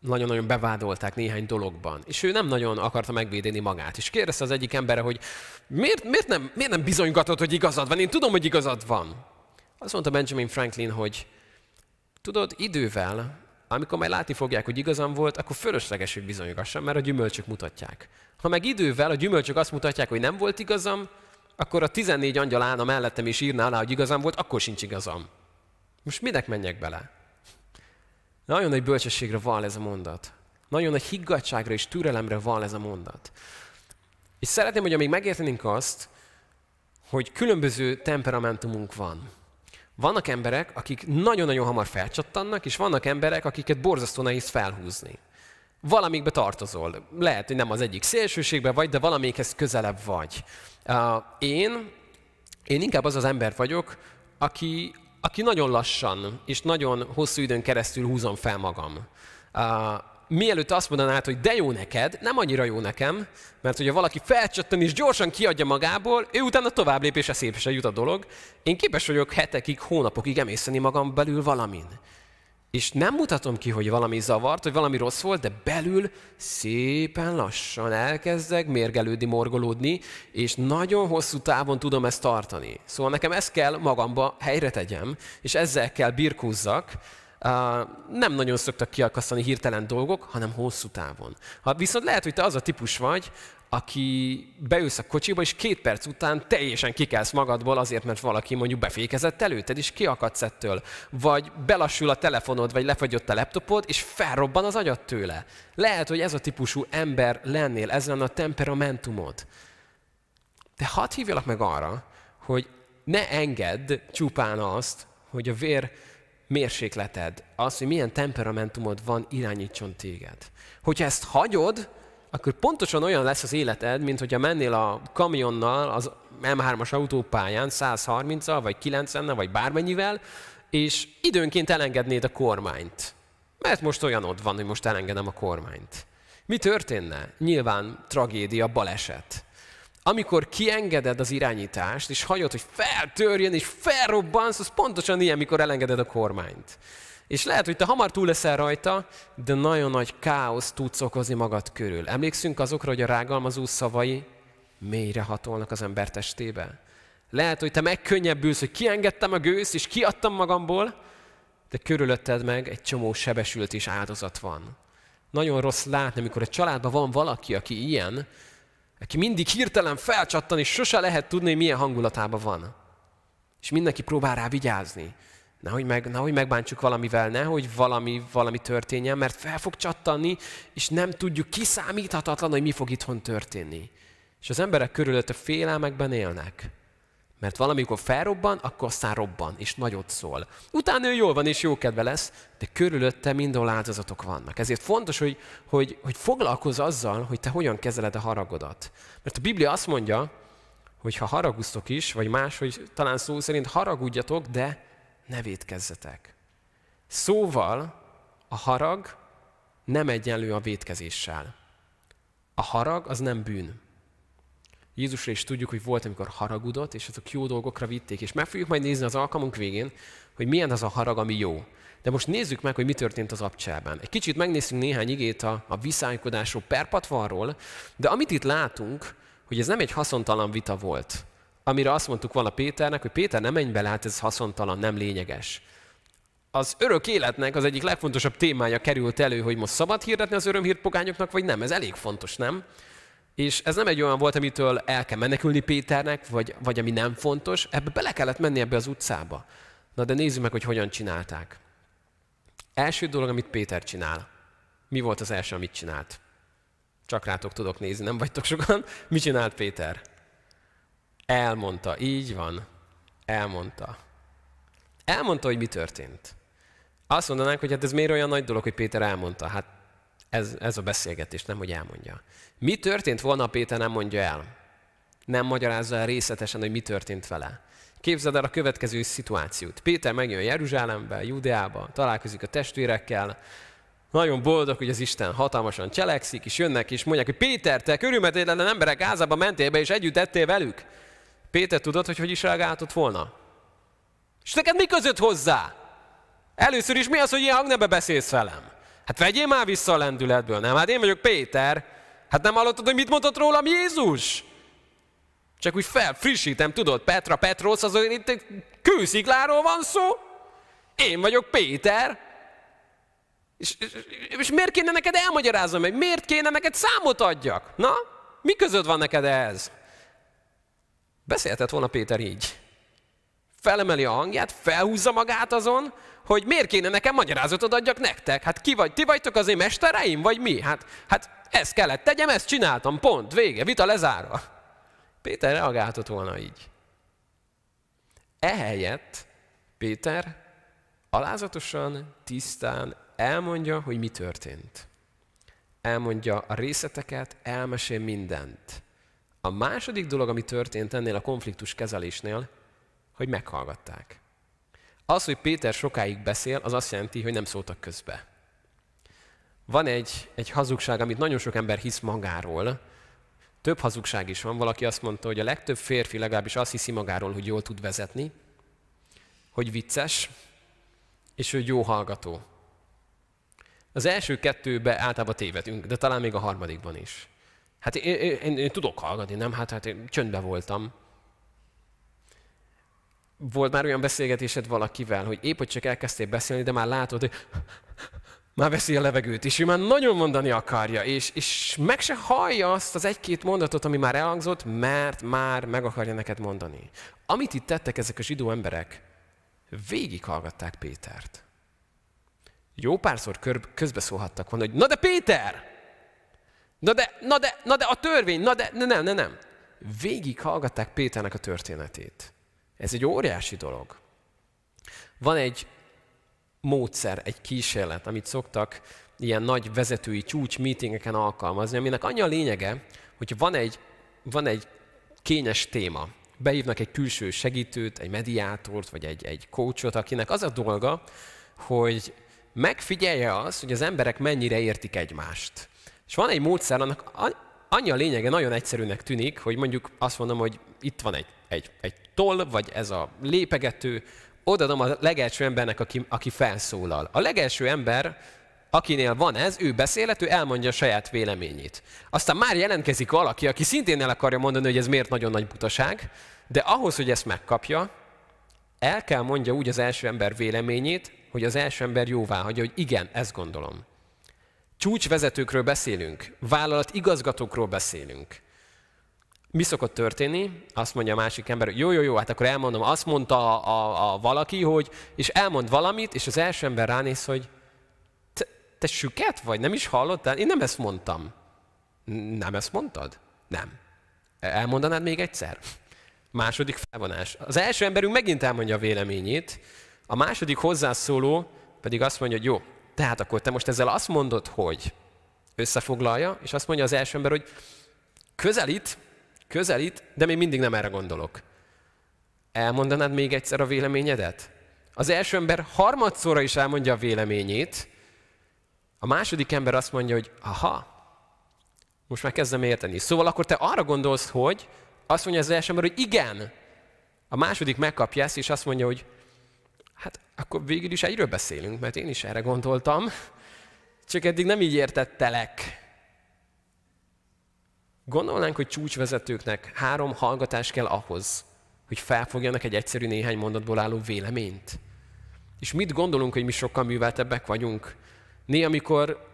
nagyon-nagyon bevádolták néhány dologban, és ő nem nagyon akarta megvédeni magát. És kérdezte az egyik embere, hogy miért, miért, nem, miért nem bizonygatod, hogy igazad van? Én tudom, hogy igazad van. Azt mondta Benjamin Franklin, hogy tudod, idővel, amikor majd látni fogják, hogy igazam volt, akkor fölösleges, hogy bizonygassam, mert a gyümölcsök mutatják. Ha meg idővel a gyümölcsök azt mutatják, hogy nem volt igazam, akkor a 14 angyal állna mellettem és írná alá, hogy igazam volt, akkor sincs igazam. Most minek menjek bele? Nagyon nagy bölcsességre van ez a mondat. Nagyon nagy higgadságra és türelemre van ez a mondat. És szeretném, hogy amíg megértenénk azt, hogy különböző temperamentumunk van. Vannak emberek, akik nagyon-nagyon hamar felcsattannak, és vannak emberek, akiket borzasztó nehéz felhúzni. Valamikbe tartozol. Lehet, hogy nem az egyik szélsőségbe vagy, de valamelyikhez közelebb vagy. Én, én inkább az az ember vagyok, aki, aki nagyon lassan és nagyon hosszú időn keresztül húzom fel magam. Uh, mielőtt azt mondanád, hogy de jó neked, nem annyira jó nekem, mert hogyha valaki felcsattan és gyorsan kiadja magából, ő utána tovább lép és eszébe jut a dolog. Én képes vagyok hetekig, hónapokig emészteni magam belül valamin és nem mutatom ki, hogy valami zavart, hogy valami rossz volt, de belül szépen lassan elkezdek mérgelődni, morgolódni, és nagyon hosszú távon tudom ezt tartani. Szóval nekem ezt kell magamba helyre tegyem, és ezzel kell birkózzak, Uh, nem nagyon szoktak kiakasztani hirtelen dolgok, hanem hosszú távon. Ha viszont lehet, hogy te az a típus vagy, aki beülsz a kocsiba, és két perc után teljesen kikelsz magadból azért, mert valaki mondjuk befékezett előtted, és kiakadsz ettől. Vagy belassul a telefonod, vagy lefagyott a laptopod, és felrobban az agyat tőle. Lehet, hogy ez a típusú ember lennél, ez lenne a temperamentumod. De hadd hívjalak meg arra, hogy ne engedd csupán azt, hogy a vér mérsékleted, az, hogy milyen temperamentumod van, irányítson téged. Hogyha ezt hagyod, akkor pontosan olyan lesz az életed, mint hogyha mennél a kamionnal az M3-as autópályán 130-al, vagy 90-nel, vagy bármennyivel, és időnként elengednéd a kormányt. Mert most olyan ott van, hogy most elengedem a kormányt. Mi történne? Nyilván tragédia, baleset. Amikor kiengeded az irányítást, és hagyod, hogy feltörjön, és felrobbansz, az pontosan ilyen, mikor elengeded a kormányt. És lehet, hogy te hamar túl leszel rajta, de nagyon nagy káosz tudsz okozni magad körül. Emlékszünk azokra, hogy a rágalmazó szavai mélyre hatolnak az ember testébe? Lehet, hogy te megkönnyebbülsz, hogy kiengedtem a gőzt, és kiadtam magamból, de körülötted meg egy csomó sebesült és áldozat van. Nagyon rossz látni, amikor egy családban van valaki, aki ilyen, aki mindig hirtelen felcsattan, és sose lehet tudni, hogy milyen hangulatában van. És mindenki próbál rá vigyázni. Nehogy, meg, nehogy megbántsuk valamivel, nehogy valami, valami történjen, mert fel fog csattanni, és nem tudjuk, kiszámíthatatlan, hogy mi fog itthon történni. És az emberek körülötte félelmekben élnek. Mert valamikor felrobban, akkor aztán robban, és nagyot szól. Utána ő jól van, és jó kedve lesz, de körülötte mindenhol áldozatok vannak. Ezért fontos, hogy, hogy, hogy foglalkozz azzal, hogy te hogyan kezeled a haragodat. Mert a Biblia azt mondja, hogy ha haraguztok is, vagy más, hogy talán szó szerint haragudjatok, de ne védkezzetek. Szóval a harag nem egyenlő a védkezéssel. A harag az nem bűn. Jézusra is tudjuk, hogy volt, amikor haragudott, és azok jó dolgokra vitték. És meg fogjuk majd nézni az alkalmunk végén, hogy milyen az a harag, ami jó. De most nézzük meg, hogy mi történt az abcsában. Egy kicsit megnézzünk néhány igét a, a viszálykodásról, perpatvarról, de amit itt látunk, hogy ez nem egy haszontalan vita volt amire azt mondtuk volna Péternek, hogy Péter, nem menj bele, hát ez haszontalan, nem lényeges. Az örök életnek az egyik legfontosabb témája került elő, hogy most szabad hirdetni az örömhírt pogányoknak, vagy nem. Ez elég fontos, nem? És ez nem egy olyan volt, amitől el kell menekülni Péternek, vagy, vagy ami nem fontos, ebbe bele kellett menni ebbe az utcába. Na de nézzük meg, hogy hogyan csinálták. Első dolog, amit Péter csinál. Mi volt az első, amit csinált? Csak rátok tudok nézni, nem vagytok sokan. [LAUGHS] Mi csinált Péter? Elmondta, így van. Elmondta. Elmondta, hogy mi történt. Azt mondanánk, hogy hát ez miért olyan nagy dolog, hogy Péter elmondta. Hát ez, ez a beszélgetés, nem hogy elmondja. Mi történt volna, Péter nem mondja el? Nem magyarázza el részletesen, hogy mi történt vele. Képzeld el a következő szituációt. Péter megjön Jeruzsálembe, Judeába, találkozik a testvérekkel, nagyon boldog, hogy az Isten hatalmasan cselekszik, és jönnek, és mondják, hogy Péter, te körülmetétlen emberek házába mentél be, és együtt ettél velük. Péter tudod, hogy hogy is reagáltott volna? És neked mi között hozzá? Először is mi az, hogy ilyen hangnebe beszélsz velem? Hát vegyél már vissza a lendületből, nem? Hát én vagyok Péter. Hát nem hallottad, hogy mit mondott rólam Jézus? Csak úgy felfrissítem, tudod, Petra, Petros, az itt egy van szó. Én vagyok Péter. És, és, és miért kéne neked elmagyarázom meg? Miért kéne neked számot adjak? Na, mi között van neked ehhez? Beszélhetett volna Péter így. Felemeli a hangját, felhúzza magát azon, hogy miért kéne nekem magyarázatot adjak nektek? Hát ki vagy? Ti vagytok az én mestereim, vagy mi? Hát, hát ezt kellett tegyem, ezt csináltam, pont, vége, vita lezárva. Péter reagáltott volna így. Ehelyett Péter alázatosan, tisztán elmondja, hogy mi történt. Elmondja a részleteket, elmesél mindent. A második dolog, ami történt ennél a konfliktus kezelésnél, hogy meghallgatták. Az, hogy Péter sokáig beszél, az azt jelenti, hogy nem szóltak közbe. Van egy, egy hazugság, amit nagyon sok ember hisz magáról. Több hazugság is van. Valaki azt mondta, hogy a legtöbb férfi legalábbis azt hiszi magáról, hogy jól tud vezetni, hogy vicces, és hogy jó hallgató. Az első kettőbe általában tévedünk, de talán még a harmadikban is. Hát én, én, én, én tudok hallgatni, nem? Hát, hát én csöndbe voltam. Volt már olyan beszélgetésed valakivel, hogy épp, hogy csak elkezdtél beszélni, de már látod, hogy [LAUGHS] már veszi a levegőt, és ő már nagyon mondani akarja, és, és meg se hallja azt az egy-két mondatot, ami már elhangzott, mert már meg akarja neked mondani. Amit itt tettek ezek a zsidó emberek, végighallgatták Pétert. Jó párszor közbeszólhattak volna, hogy na de Péter! Na de, na de, na de a törvény, na de, ne, nem, nem, nem. Végig hallgatták Péternek a történetét. Ez egy óriási dolog. Van egy módszer, egy kísérlet, amit szoktak ilyen nagy vezetői csúcs meetingeken alkalmazni, aminek annyi a lényege, hogy van egy, van egy kényes téma, beívnak egy külső segítőt, egy mediátort, vagy egy, egy coachot, akinek az a dolga, hogy megfigyelje azt, hogy az emberek mennyire értik egymást. És van egy módszer, annak annyi a lényege, nagyon egyszerűnek tűnik, hogy mondjuk azt mondom, hogy itt van egy, egy, egy toll, vagy ez a lépegető, odaadom a legelső embernek, aki, aki felszólal. A legelső ember, akinél van ez, ő beszélhető, elmondja a saját véleményét. Aztán már jelentkezik valaki, aki szintén el akarja mondani, hogy ez miért nagyon nagy butaság, de ahhoz, hogy ezt megkapja, el kell mondja úgy az első ember véleményét, hogy az első ember jóvá hagyja, hogy igen, ezt gondolom. Csúcsvezetőkről beszélünk, vállalat igazgatókról beszélünk. Mi szokott történni? Azt mondja a másik ember, jó, jó, jó, hát akkor elmondom. Azt mondta a, a, a valaki, hogy, és elmond valamit, és az első ember ránéz, hogy te, te süket vagy? Nem is hallottál? Én nem ezt mondtam. Nem ezt mondtad? Nem. Elmondanád még egyszer? Második felvonás. Az első emberünk megint elmondja a véleményét, a második hozzászóló pedig azt mondja, hogy jó, tehát akkor te most ezzel azt mondod, hogy összefoglalja, és azt mondja az első ember, hogy közelít, közelít, de még mindig nem erre gondolok. Elmondanád még egyszer a véleményedet? Az első ember harmadszorra is elmondja a véleményét, a második ember azt mondja, hogy aha, most már kezdem érteni. Szóval akkor te arra gondolsz, hogy azt mondja az első ember, hogy igen. A második megkapja ezt, és azt mondja, hogy hát akkor végül is egyről beszélünk, mert én is erre gondoltam, csak eddig nem így értettelek. Gondolnánk, hogy csúcsvezetőknek három hallgatás kell ahhoz, hogy felfogjanak egy egyszerű néhány mondatból álló véleményt. És mit gondolunk, hogy mi sokkal műveltebbek vagyunk? Néha, amikor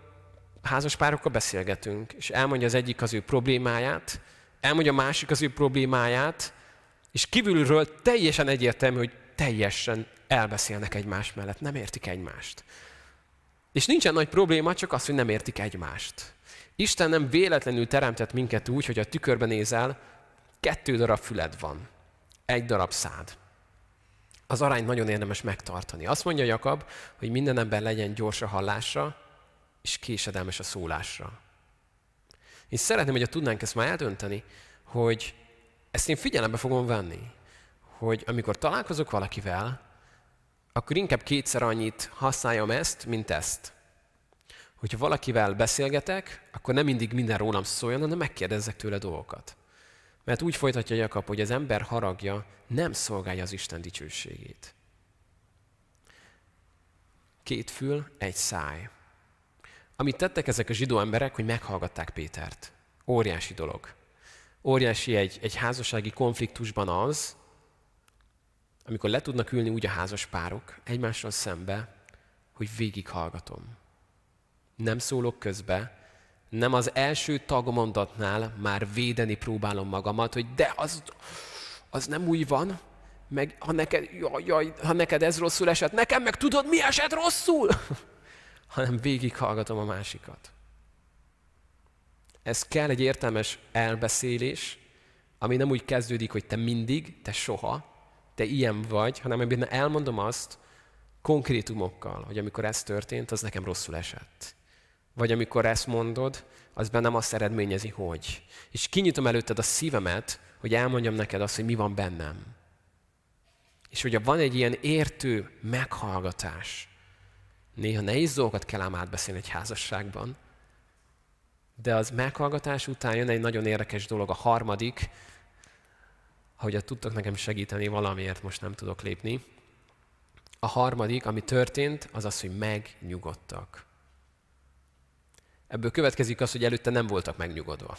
házas párokkal beszélgetünk, és elmondja az egyik az ő problémáját, elmondja a másik az ő problémáját, és kívülről teljesen egyértelmű, hogy teljesen elbeszélnek egymás mellett, nem értik egymást. És nincsen nagy probléma, csak az, hogy nem értik egymást. Isten nem véletlenül teremtett minket úgy, hogy a tükörben nézel, kettő darab füled van, egy darab szád. Az arányt nagyon érdemes megtartani. Azt mondja Jakab, hogy minden ember legyen gyors a hallásra, és késedelmes a szólásra. Én szeretném, hogy tudnánk ezt már eldönteni, hogy ezt én figyelembe fogom venni, hogy amikor találkozok valakivel, akkor inkább kétszer annyit használjam ezt, mint ezt. Hogyha valakivel beszélgetek, akkor nem mindig minden rólam szóljon, hanem megkérdezzek tőle dolgokat. Mert úgy folytatja Jakab, hogy az ember haragja nem szolgálja az Isten dicsőségét. Két fül, egy száj. Amit tettek ezek a zsidó emberek, hogy meghallgatták Pétert. Óriási dolog. Óriási egy, egy házassági konfliktusban az, amikor le tudnak ülni úgy a házas párok egymással szembe, hogy végighallgatom. Nem szólok közbe, nem az első tagmondatnál már védeni próbálom magamat, hogy de az, az nem úgy van, meg ha neked, jaj, jaj, ha neked ez rosszul esett, nekem meg tudod, mi esett rosszul? [LAUGHS] hanem végighallgatom a másikat. Ez kell egy értelmes elbeszélés, ami nem úgy kezdődik, hogy te mindig, te soha, te ilyen vagy, hanem ebben elmondom azt konkrétumokkal, hogy amikor ez történt, az nekem rosszul esett. Vagy amikor ezt mondod, az bennem azt eredményezi, hogy. És kinyitom előtted a szívemet, hogy elmondjam neked azt, hogy mi van bennem. És hogyha van egy ilyen értő meghallgatás, néha nehéz dolgokat kell ám átbeszélni egy házasságban, de az meghallgatás után jön egy nagyon érdekes dolog, a harmadik, hogy tudtok nekem segíteni valamiért, most nem tudok lépni. A harmadik, ami történt, az az, hogy megnyugodtak. Ebből következik az, hogy előtte nem voltak megnyugodva.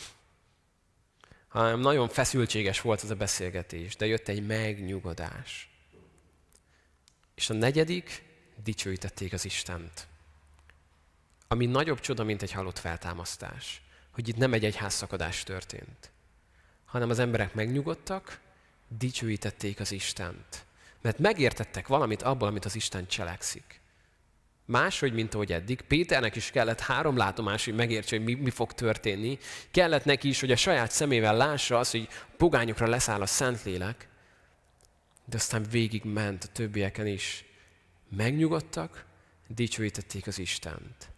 Hanem nagyon feszültséges volt az a beszélgetés, de jött egy megnyugodás. És a negyedik, dicsőítették az Istent. Ami nagyobb csoda, mint egy halott feltámasztás. Hogy itt nem egy egyházszakadás történt, hanem az emberek megnyugodtak, dicsőítették az Istent. Mert megértettek valamit abból, amit az Isten cselekszik. Máshogy, mint ahogy eddig. Péternek is kellett három látomás, hogy megértse, hogy mi, mi fog történni. Kellett neki is, hogy a saját szemével lássa azt, hogy pogányokra leszáll a Szentlélek. De aztán végig ment a többieken is. Megnyugodtak, dicsőítették az Istent.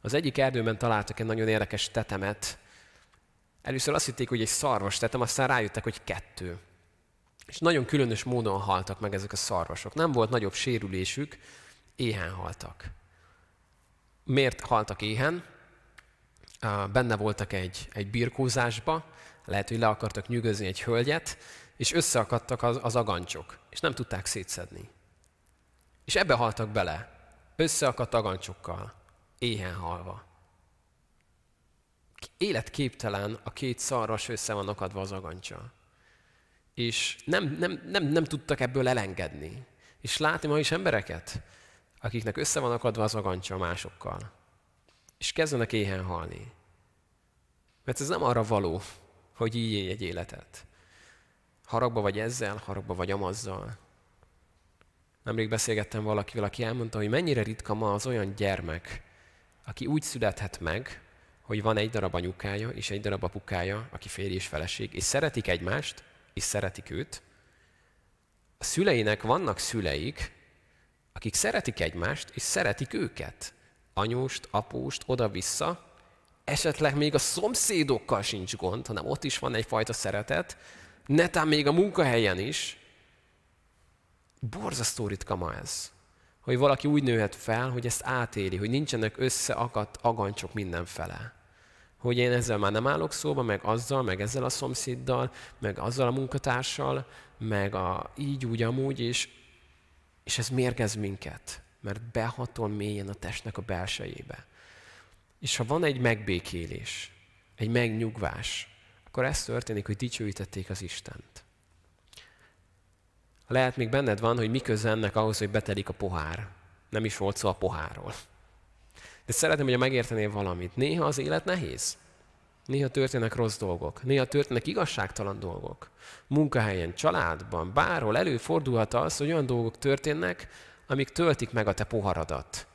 Az egyik erdőben találtak egy nagyon érdekes tetemet. Először azt hitték, hogy egy szarvas tetem, aztán rájöttek, hogy kettő. És nagyon különös módon haltak meg ezek a szarvasok. Nem volt nagyobb sérülésük, éhen haltak. Miért haltak éhen? Benne voltak egy, egy birkózásba, lehet, hogy le akartak nyűgözni egy hölgyet, és összeakadtak az, az agancsok, és nem tudták szétszedni. És ebbe haltak bele, összeakadt agancsokkal, éhen halva. Életképtelen a két szarras össze van akadva az agancsa. És nem, nem, nem, nem tudtak ebből elengedni. És látni ma is embereket, akiknek össze van akadva az agancsa másokkal. És kezdenek éhen halni. Mert ez nem arra való, hogy így élj egy életet. Haragba vagy ezzel, haragba vagy amazzal. Nemrég beszélgettem valakivel, aki elmondta, hogy mennyire ritka ma az olyan gyermek, aki úgy születhet meg, hogy van egy darab anyukája és egy darab apukája, aki férj és feleség, és szeretik egymást, és szeretik őt. A szüleinek vannak szüleik, akik szeretik egymást, és szeretik őket. Anyóst, apóst, oda-vissza, esetleg még a szomszédokkal sincs gond, hanem ott is van egyfajta szeretet, netán még a munkahelyen is, Borzasztó ritka ma ez. Hogy valaki úgy nőhet fel, hogy ezt átéli, hogy nincsenek összeakadt agancsok mindenfele. Hogy én ezzel már nem állok szóba, meg azzal, meg ezzel a szomszéddal, meg azzal a munkatársal, meg a így, úgy, amúgy, és, és ez mérgez minket, mert behatol mélyen a testnek a belsejébe. És ha van egy megbékélés, egy megnyugvás, akkor ez történik, hogy dicsőítették az Istent. Lehet még benned van, hogy mi ennek ahhoz, hogy betelik a pohár. Nem is volt szó a pohárról. De szeretném, hogy megértenél valamit. Néha az élet nehéz. Néha történnek rossz dolgok. Néha történnek igazságtalan dolgok. Munkahelyen, családban, bárhol előfordulhat az, hogy olyan dolgok történnek, amik töltik meg a te poharadat.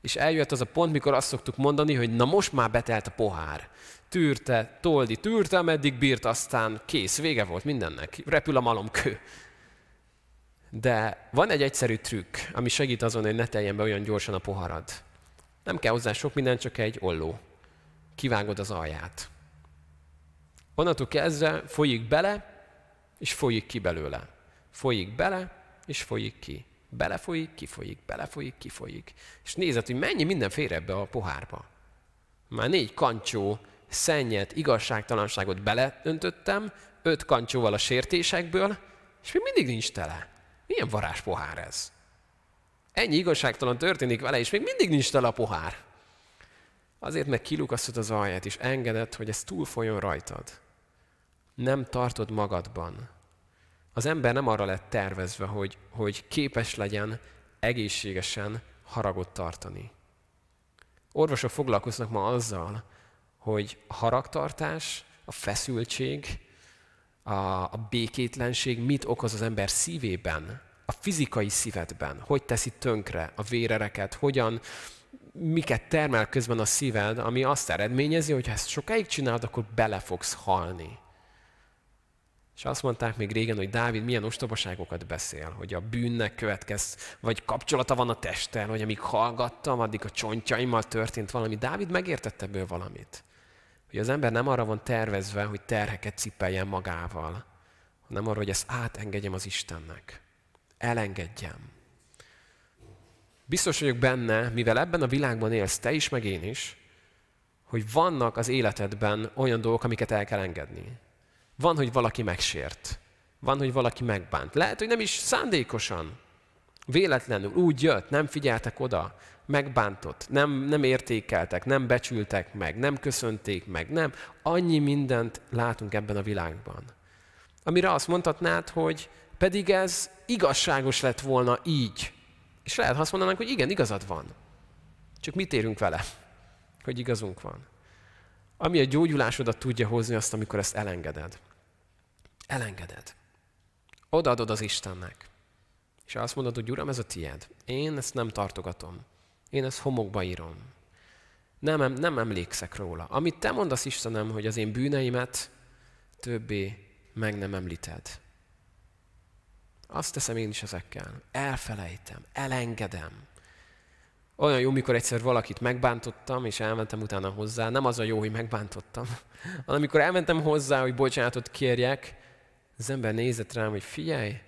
És eljött az a pont, mikor azt szoktuk mondani, hogy na most már betelt a pohár. Tűrte, toldi, tűrte, ameddig bírt, aztán kész, vége volt mindennek. Repül a malomkő. De van egy egyszerű trükk, ami segít azon, hogy ne teljen be olyan gyorsan a poharad. Nem kell hozzá sok minden, csak egy olló. Kivágod az alját. Onnantól kezdve folyik bele, és folyik ki belőle. Folyik bele, és folyik ki. Belefolyik, kifolyik, belefolyik, kifolyik. És nézed, hogy mennyi minden fér ebbe a pohárba. Már négy kancsó szennyet, igazságtalanságot beleöntöttem, öt kancsóval a sértésekből, és még mindig nincs tele. Milyen varázs pohár ez? Ennyi igazságtalan történik vele, és még mindig nincs tele a pohár. Azért, mert kilukasztod az alját, és engedett, hogy ez túlfolyjon rajtad. Nem tartod magadban. Az ember nem arra lett tervezve, hogy, hogy képes legyen egészségesen haragot tartani. Orvosok foglalkoznak ma azzal, hogy a haragtartás, a feszültség, a, a békétlenség mit okoz az ember szívében, a fizikai szívedben, hogy teszi tönkre a vérereket, hogyan, miket termel közben a szíved, ami azt eredményezi, hogy ha ezt sokáig csinálod, akkor bele fogsz halni. És azt mondták még régen, hogy Dávid milyen ostobaságokat beszél, hogy a bűnnek következ, vagy kapcsolata van a testtel, hogy amíg hallgattam, addig a csontjaimmal történt valami. Dávid megértette ebből valamit. Hogy az ember nem arra van tervezve, hogy terheket cipeljen magával, hanem arra, hogy ezt átengedjem az Istennek. Elengedjem. Biztos vagyok benne, mivel ebben a világban élsz, te is, meg én is, hogy vannak az életedben olyan dolgok, amiket el kell engedni. Van, hogy valaki megsért. Van, hogy valaki megbánt. Lehet, hogy nem is szándékosan. Véletlenül úgy jött, nem figyeltek oda, megbántott, nem, nem értékeltek, nem becsültek meg, nem köszönték meg, nem. Annyi mindent látunk ebben a világban. Amire azt mondhatnád, hogy pedig ez igazságos lett volna így. És lehet azt mondanánk, hogy igen, igazad van. Csak mit érünk vele, hogy igazunk van. Ami a gyógyulásodat tudja hozni azt, amikor ezt elengeded. Elengeded. Odaadod az Istennek. És azt mondod, hogy Uram, ez a tied. Én ezt nem tartogatom. Én ezt homokba írom. Nem, nem emlékszek róla. Amit te mondasz Istenem, hogy az én bűneimet többé meg nem említed. Azt teszem én is ezekkel. Elfelejtem, elengedem. Olyan jó, mikor egyszer valakit megbántottam, és elmentem utána hozzá. Nem az a jó, hogy megbántottam, [LAUGHS] hanem amikor elmentem hozzá, hogy bocsánatot kérjek, az ember nézett rám, hogy figyelj,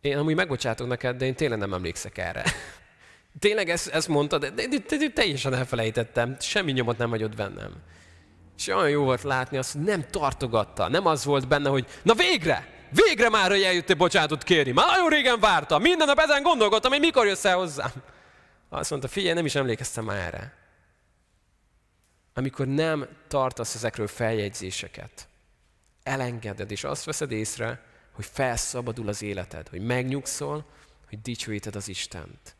én amúgy megbocsátok neked, de én tényleg nem emlékszek erre. [LAUGHS] Tényleg ezt, ezt mondta, de, de, de, de teljesen elfelejtettem, semmi nyomot nem hagyott bennem. És olyan jó volt látni azt, hogy nem tartogatta, nem az volt benne, hogy na végre, végre már, hogy eljöttél bocsánatot kérni. Már nagyon régen vártam, minden nap ezen gondolkodtam, hogy mikor jössz el hozzám. Azt mondta, figyelj, nem is emlékeztem már erre. Amikor nem tartasz ezekről feljegyzéseket, elengeded, és azt veszed észre, hogy felszabadul az életed, hogy megnyugszol, hogy dicsőíted az Istent.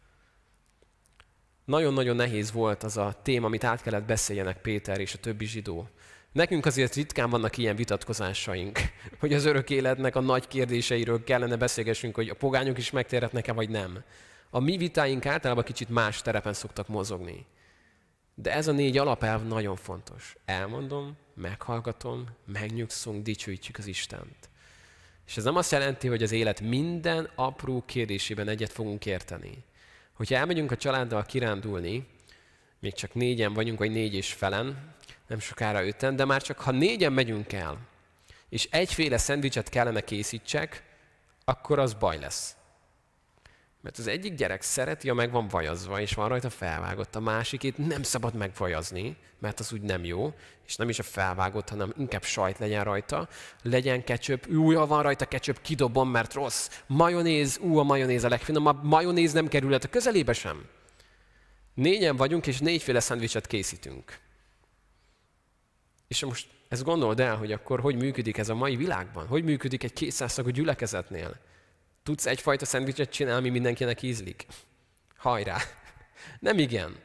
Nagyon-nagyon nehéz volt az a téma, amit át kellett beszéljenek Péter és a többi zsidó. Nekünk azért ritkán vannak ilyen vitatkozásaink, [LAUGHS] hogy az örök életnek a nagy kérdéseiről kellene beszélgessünk, hogy a pogányok is megtérhetnek-e, vagy nem. A mi vitáink általában kicsit más terepen szoktak mozogni. De ez a négy alapelv nagyon fontos. Elmondom, meghallgatom, megnyugszunk, dicsőítjük az Istent. És ez nem azt jelenti, hogy az élet minden apró kérdésében egyet fogunk érteni. Hogyha elmegyünk a családdal kirándulni, még csak négyen vagyunk, vagy négy és felen, nem sokára öten, de már csak ha négyen megyünk el, és egyféle szendvicset kellene készítsek, akkor az baj lesz. Mert az egyik gyerek szereti, ha meg van vajazva, és van rajta felvágott, a másikét nem szabad megvajazni, mert az úgy nem jó, és nem is a felvágott, hanem inkább sajt legyen rajta, legyen ketchup, új, ha van rajta ketchup, kidobom, mert rossz. Majonéz, ú, a majonéz a legfinomabb, majonéz nem kerülhet a közelébe sem. Négyen vagyunk, és négyféle szendvicset készítünk. És most ezt gondold el, hogy akkor hogy működik ez a mai világban? Hogy működik egy kétszázszagú gyülekezetnél? Tudsz egyfajta szendvicset csinálni, ami mindenkinek ízlik? Hajrá! [LAUGHS] Nem igen.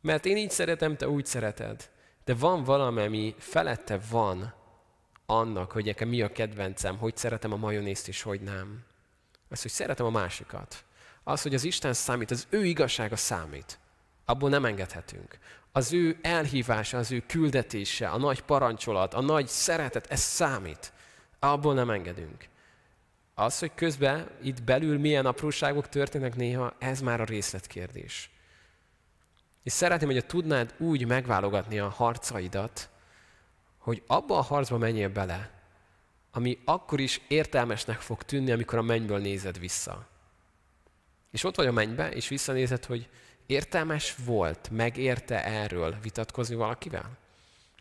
Mert én így szeretem, te úgy szereted. De van valami, ami felette van annak, hogy nekem mi a kedvencem, hogy szeretem a majonézt és hogy nem. Az, hogy szeretem a másikat. Az, hogy az Isten számít, az ő igazsága számít. Abból nem engedhetünk. Az ő elhívása, az ő küldetése, a nagy parancsolat, a nagy szeretet, ez számít. Abból nem engedünk. Az, hogy közben itt belül milyen apróságok történnek néha, ez már a részletkérdés. És szeretném, hogy tudnád úgy megválogatni a harcaidat, hogy abba a harcba menjél bele, ami akkor is értelmesnek fog tűnni, amikor a mennyből nézed vissza. És ott vagy a mennybe, és visszanézed, hogy értelmes volt, megérte erről vitatkozni valakivel?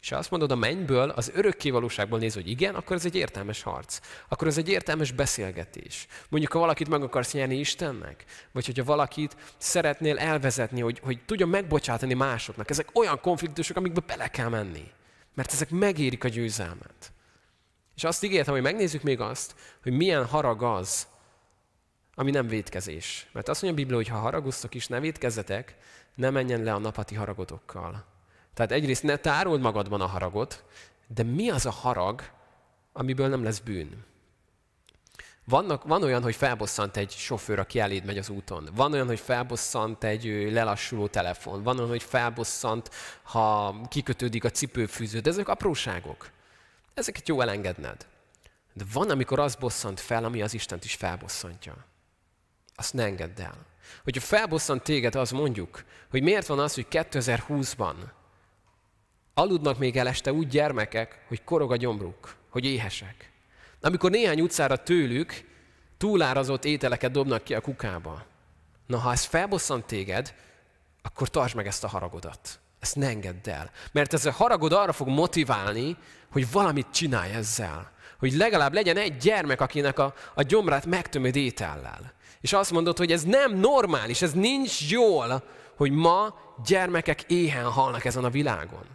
és ha azt mondod a mennyből, az örökké valóságból néz, hogy igen, akkor ez egy értelmes harc. Akkor ez egy értelmes beszélgetés. Mondjuk, ha valakit meg akarsz nyerni Istennek, vagy hogyha valakit szeretnél elvezetni, hogy, hogy tudja megbocsátani másoknak. Ezek olyan konfliktusok, amikbe bele kell menni. Mert ezek megérik a győzelmet. És azt ígértem, hogy megnézzük még azt, hogy milyen harag az, ami nem védkezés. Mert azt mondja a Biblia, hogy ha haragoztok is, ne védkezzetek, ne menjen le a napati haragotokkal. Tehát egyrészt ne tárold magadban a haragot, de mi az a harag, amiből nem lesz bűn? Vannak, van olyan, hogy felbosszant egy sofőr, aki eléd megy az úton. Van olyan, hogy felbosszant egy lelassuló telefon. Van olyan, hogy felbosszant, ha kikötődik a cipőfűző. De ezek apróságok. Ezeket jó elengedned. De van, amikor az bosszant fel, ami az Istent is felbosszantja. Azt ne engedd el. Hogyha felbosszant téged, az mondjuk, hogy miért van az, hogy 2020-ban aludnak még el este úgy gyermekek, hogy korog a gyomruk, hogy éhesek. Amikor néhány utcára tőlük túlárazott ételeket dobnak ki a kukába. Na, ha ez felbosszant téged, akkor tartsd meg ezt a haragodat. Ezt ne engedd el. Mert ez a haragod arra fog motiválni, hogy valamit csinálj ezzel. Hogy legalább legyen egy gyermek, akinek a, a gyomrát megtömöd étellel. És azt mondod, hogy ez nem normális, ez nincs jól, hogy ma gyermekek éhen halnak ezen a világon.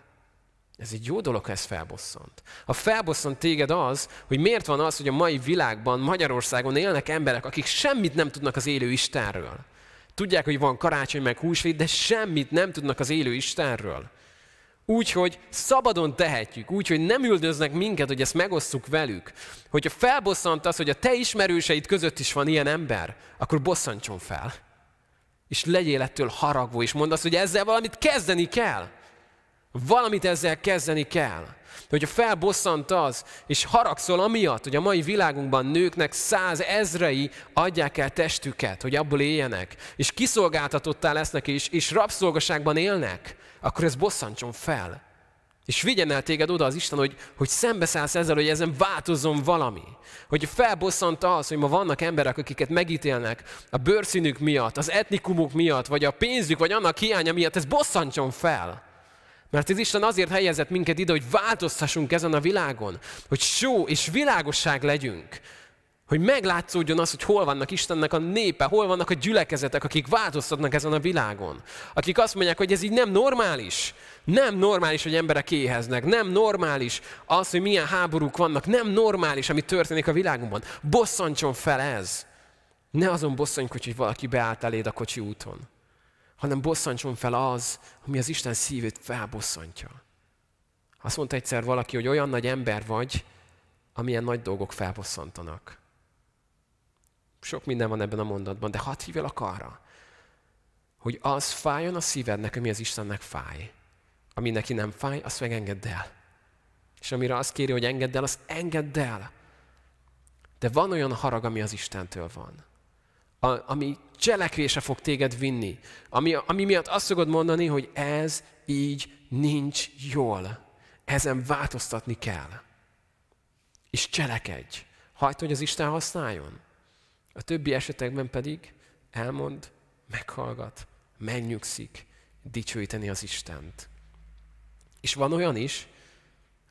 Ez egy jó dolog, ha ez felbosszant. Ha felbosszant téged az, hogy miért van az, hogy a mai világban, Magyarországon élnek emberek, akik semmit nem tudnak az élő Istenről. Tudják, hogy van karácsony meg húsvét, de semmit nem tudnak az élő Istenről. Úgyhogy szabadon tehetjük, úgyhogy nem üldöznek minket, hogy ezt megosszuk velük. Hogyha felbosszant az, hogy a te ismerőseid között is van ilyen ember, akkor bosszantson fel. És legyél ettől haragvó, és mondd azt, hogy ezzel valamit kezdeni kell. Valamit ezzel kezdeni kell. Hogyha felbosszant az, és haragszol amiatt, hogy a mai világunkban nőknek száz ezrei adják el testüket, hogy abból éljenek, és kiszolgáltatottá lesznek, és, és rabszolgaságban élnek, akkor ez bosszantson fel. És vigyen el téged oda az Isten, hogy, hogy szembeszállsz ezzel, hogy ezen változzon valami. Hogy felbosszant az, hogy ma vannak emberek, akiket megítélnek a bőrszínük miatt, az etnikumuk miatt, vagy a pénzük, vagy annak hiánya miatt, ez bosszantson fel. Mert az Isten azért helyezett minket ide, hogy változtassunk ezen a világon, hogy só és világosság legyünk, hogy meglátszódjon az, hogy hol vannak Istennek a népe, hol vannak a gyülekezetek, akik változtatnak ezen a világon. Akik azt mondják, hogy ez így nem normális. Nem normális, hogy emberek éheznek. Nem normális az, hogy milyen háborúk vannak. Nem normális, ami történik a világunkban. Bosszantson fel ez. Ne azon bosszankodj, hogy valaki beállt eléd a kocsi úton hanem bosszantson fel az, ami az Isten szívét felbosszantja. Azt mondta egyszer valaki, hogy olyan nagy ember vagy, amilyen nagy dolgok felbosszantanak. Sok minden van ebben a mondatban, de hadd hívjalak arra, hogy az fájjon a szívednek, ami az Istennek fáj. Ami neki nem fáj, azt meg engedd el. És amire azt kéri, hogy engedd el, azt engedd el. De van olyan harag, ami az Istentől van. A, ami cselekvése fog téged vinni. Ami, ami miatt azt szokod mondani, hogy ez így nincs jól. Ezen változtatni kell. És cselekedj. Hagyd, hogy az Isten használjon. A többi esetekben pedig elmond, meghallgat, megnyugszik, dicsőíteni az Istent. És van olyan is,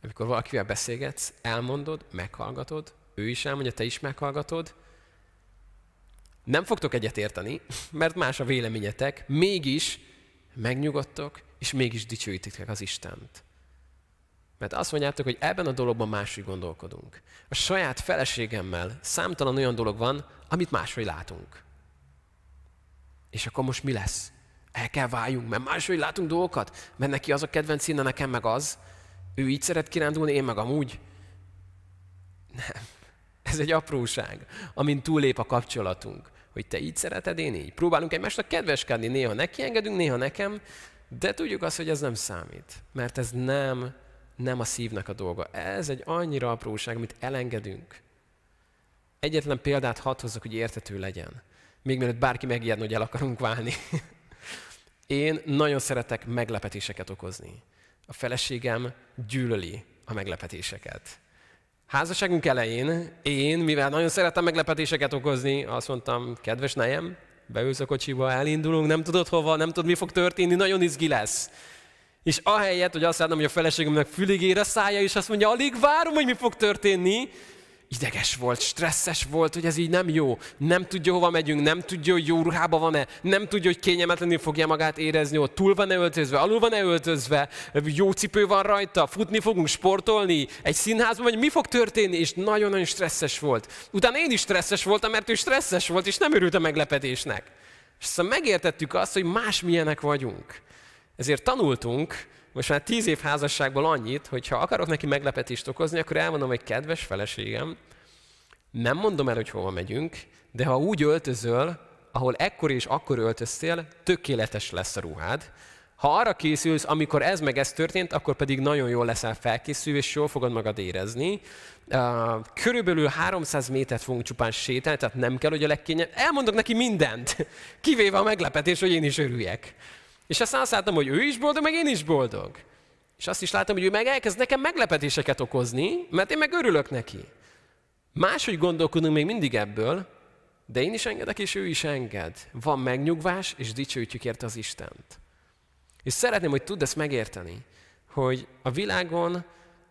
amikor valakivel beszélgetsz, elmondod, meghallgatod, ő is elmondja, te is meghallgatod, nem fogtok egyet érteni, mert más a véleményetek, mégis megnyugodtok, és mégis dicsőítitek az Istent. Mert azt mondjátok, hogy ebben a dologban máshogy gondolkodunk. A saját feleségemmel számtalan olyan dolog van, amit máshogy látunk. És akkor most mi lesz? El kell váljunk, mert máshogy látunk dolgokat, mert neki az a kedvenc színe, nekem meg az. Ő így szeret kirándulni, én meg amúgy. Nem. Ez egy apróság, amin túlép a kapcsolatunk hogy te így szereted, én így. Próbálunk egymásnak kedveskedni, néha neki engedünk, néha nekem, de tudjuk azt, hogy ez nem számít. Mert ez nem, nem a szívnek a dolga. Ez egy annyira apróság, amit elengedünk. Egyetlen példát hadd hozzak, hogy értető legyen. Még mielőtt bárki megijedne, hogy el akarunk válni. [LAUGHS] Én nagyon szeretek meglepetéseket okozni. A feleségem gyűlöli a meglepetéseket. Házasságunk elején én, mivel nagyon szerettem meglepetéseket okozni, azt mondtam, kedves nejem, beülsz a kocsiba, elindulunk, nem tudod hova, nem tudod, mi fog történni, nagyon izgi lesz. És ahelyett, hogy azt látom, hogy a feleségemnek füligére szája, és azt mondja, alig várom, hogy mi fog történni, ideges volt, stresszes volt, hogy ez így nem jó, nem tudja, hova megyünk, nem tudja, hogy jó ruhában van-e, nem tudja, hogy kényelmetlenül fogja magát érezni, hogy túl van-e öltözve, alul van-e öltözve, jó cipő van rajta, futni fogunk, sportolni, egy színházban, vagy mi fog történni, és nagyon-nagyon stresszes volt. Utána én is stresszes voltam, mert ő stresszes volt, és nem örült a meglepetésnek. És aztán megértettük azt, hogy más milyenek vagyunk. Ezért tanultunk, most már tíz év házasságból annyit, hogy ha akarok neki meglepetést okozni, akkor elmondom, hogy kedves feleségem, nem mondom el, hogy hova megyünk, de ha úgy öltözöl, ahol ekkor és akkor öltöztél, tökéletes lesz a ruhád. Ha arra készülsz, amikor ez meg ez történt, akkor pedig nagyon jól leszel felkészülve, és jól fogod magad érezni. Körülbelül 300 métert fogunk csupán sétálni, tehát nem kell, hogy a legkényebb. Elmondok neki mindent, kivéve a meglepetés, hogy én is örüljek. És aztán azt láttam, hogy ő is boldog, meg én is boldog. És azt is látom, hogy ő meg elkezd nekem meglepetéseket okozni, mert én meg örülök neki. Máshogy gondolkodunk még mindig ebből, de én is engedek, és ő is enged. Van megnyugvás, és dicsőítjük érte az Istent. És szeretném, hogy tudd ezt megérteni, hogy a világon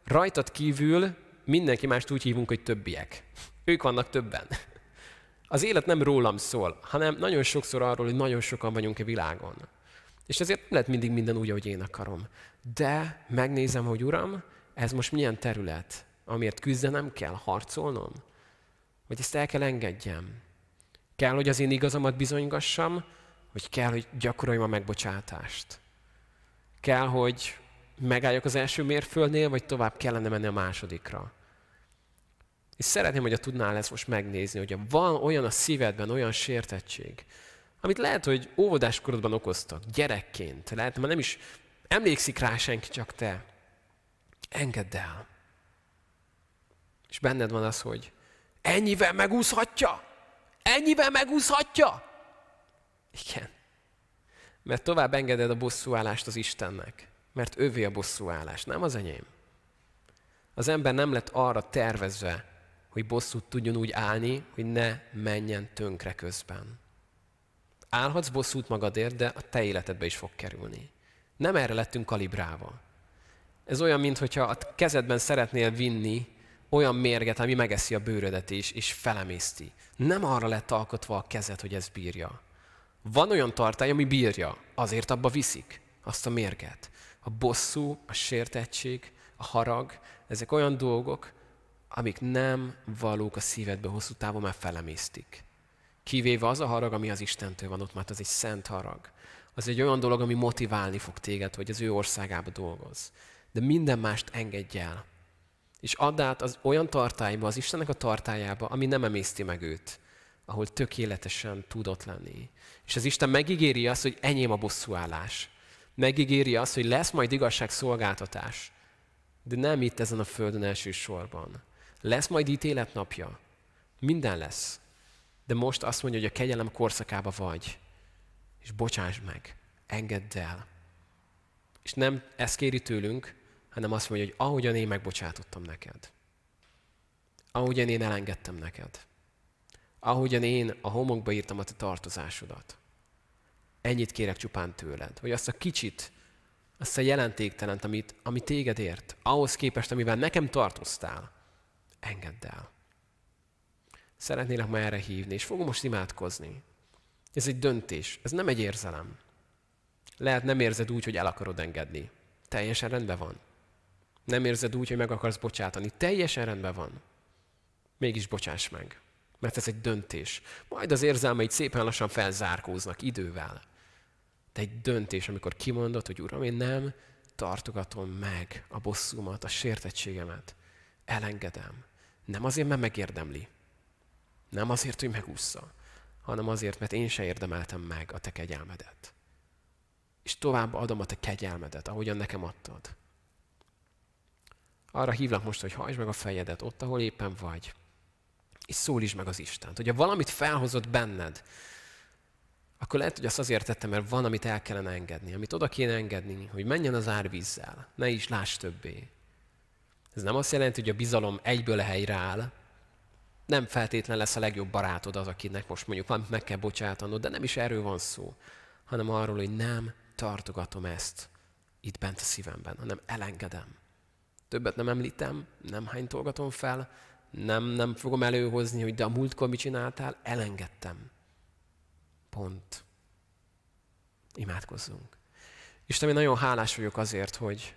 rajtad kívül mindenki mást úgy hívunk, hogy többiek. Ők vannak többen. Az élet nem rólam szól, hanem nagyon sokszor arról, hogy nagyon sokan vagyunk a világon. És ezért nem lehet mindig minden úgy, ahogy én akarom. De megnézem, hogy Uram, ez most milyen terület, amiért küzdenem kell, harcolnom? Vagy ezt el kell engedjem? Kell, hogy az én igazamat bizonygassam, vagy kell, hogy gyakoroljam a megbocsátást? Kell, hogy megálljak az első mérföldnél, vagy tovább kellene menni a másodikra? És szeretném, hogy a tudnál ezt most megnézni, hogy van olyan a szívedben, olyan sértettség, amit lehet, hogy óvodáskorodban okoztak, gyerekként, lehet, hogy nem is emlékszik rá senki, csak te. Engedd el. És benned van az, hogy ennyivel megúszhatja? Ennyivel megúszhatja? Igen. Mert tovább engeded a bosszúállást az Istennek. Mert ővé a bosszúállás, nem az enyém. Az ember nem lett arra tervezve, hogy bosszút tudjon úgy állni, hogy ne menjen tönkre közben. Állhatsz bosszút magadért, de a te életedbe is fog kerülni. Nem erre lettünk kalibrálva. Ez olyan, mintha a kezedben szeretnél vinni olyan mérget, ami megeszi a bőrödet is, és felemészti. Nem arra lett alkotva a kezed, hogy ez bírja. Van olyan tartály, ami bírja, azért abba viszik azt a mérget. A bosszú, a sértettség, a harag, ezek olyan dolgok, amik nem valók a szívedbe hosszú távon, mert felemésztik. Kivéve az a harag, ami az Istentől van ott, mert az egy szent harag. Az egy olyan dolog, ami motiválni fog téged, hogy az ő országába dolgoz. De minden mást engedj el. És add át az olyan tartályba, az Istennek a tartályába, ami nem emészti meg őt, ahol tökéletesen tudott lenni. És az Isten megígéri azt, hogy enyém a bosszúállás. Megígéri azt, hogy lesz majd igazságszolgáltatás. De nem itt ezen a földön elsősorban. Lesz majd ítéletnapja. Minden lesz. De most azt mondja, hogy a kegyelem korszakába vagy, és bocsáss meg, engedd el. És nem ezt kéri tőlünk, hanem azt mondja, hogy ahogyan én megbocsátottam neked, ahogyan én elengedtem neked, ahogyan én a homokba írtam a te tartozásodat, ennyit kérek csupán tőled, hogy azt a kicsit, azt a jelentéktelent, amit, ami téged ért, ahhoz képest, amivel nekem tartoztál, engedd el. Szeretnélek ma erre hívni, és fogom most imádkozni. Ez egy döntés, ez nem egy érzelem. Lehet nem érzed úgy, hogy el akarod engedni. Teljesen rendben van. Nem érzed úgy, hogy meg akarsz bocsátani. Teljesen rendben van. Mégis bocsáss meg. Mert ez egy döntés. Majd az érzelmeid szépen lassan felzárkóznak idővel. De egy döntés, amikor kimondod, hogy Uram, én nem tartogatom meg a bosszúmat, a sértettségemet. Elengedem. Nem azért, mert megérdemli, nem azért, hogy megúszza, hanem azért, mert én se érdemeltem meg a te kegyelmedet. És tovább adom a te kegyelmedet, ahogyan nekem adtad. Arra hívlak most, hogy hajtsd meg a fejedet ott, ahol éppen vagy, és szólítsd meg az Istent. Hogyha valamit felhozott benned, akkor lehet, hogy azt azért tettem, mert van, amit el kellene engedni, amit oda kéne engedni, hogy menjen az árvízzel, ne is láss többé. Ez nem azt jelenti, hogy a bizalom egyből helyreáll, nem feltétlen lesz a legjobb barátod az, akinek most mondjuk valamit meg kell bocsátanod, de nem is erről van szó, hanem arról, hogy nem tartogatom ezt itt bent a szívemben, hanem elengedem. Többet nem említem, nem hánytolgatom fel, nem, nem fogom előhozni, hogy de a múltkor mit csináltál, elengedtem. Pont. Imádkozzunk. Isten, én nagyon hálás vagyok azért, hogy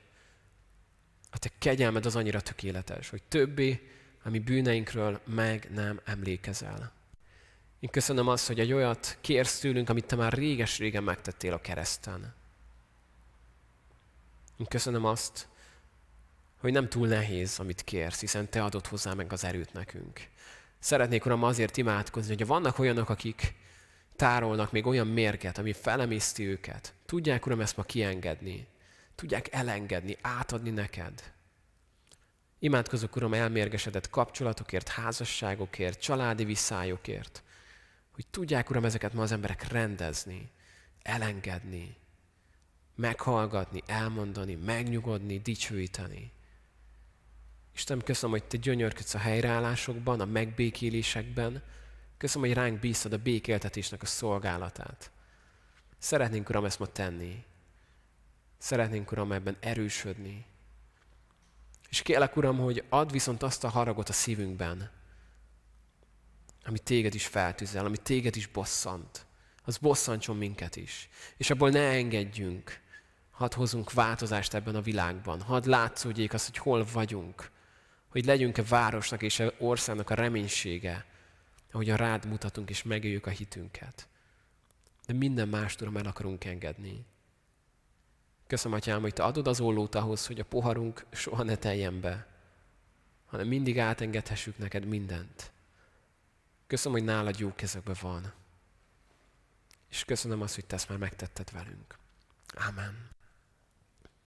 a te kegyelmed az annyira tökéletes, hogy többé a mi bűneinkről meg nem emlékezel. Én köszönöm azt, hogy egy olyat kérsz tőlünk, amit te már réges-régen megtettél a kereszten. Én köszönöm azt, hogy nem túl nehéz, amit kérsz, hiszen te adod hozzá meg az erőt nekünk. Szeretnék, Uram, azért imádkozni, hogy vannak olyanok, akik tárolnak még olyan mérget, ami felemészti őket. Tudják, Uram, ezt ma kiengedni. Tudják elengedni, átadni neked. Imádkozok, Uram, elmérgesedett kapcsolatokért, házasságokért, családi visszájokért, hogy tudják, Uram, ezeket ma az emberek rendezni, elengedni, meghallgatni, elmondani, megnyugodni, dicsőíteni. Isten, köszönöm, hogy Te gyönyörködsz a helyreállásokban, a megbékélésekben. Köszönöm, hogy ránk bíztad a békéltetésnek a szolgálatát. Szeretnénk, Uram, ezt ma tenni. Szeretnénk, Uram, ebben erősödni. És kérlek, Uram, hogy add viszont azt a haragot a szívünkben, ami téged is feltűzel, ami téged is bosszant. Az bosszantson minket is. És abból ne engedjünk. Hadd hozunk változást ebben a világban. Hadd látszódjék az, hogy hol vagyunk. Hogy legyünk-e városnak és a országnak a reménysége, ahogyan rád mutatunk és megéljük a hitünket. De minden más tudom el akarunk engedni. Köszönöm, Atyám, hogy Te adod az ollót ahhoz, hogy a poharunk soha ne teljen be, hanem mindig átengedhessük neked mindent. Köszönöm, hogy nálad jó kezekben van. És köszönöm azt, hogy Te ezt már megtetted velünk. Amen.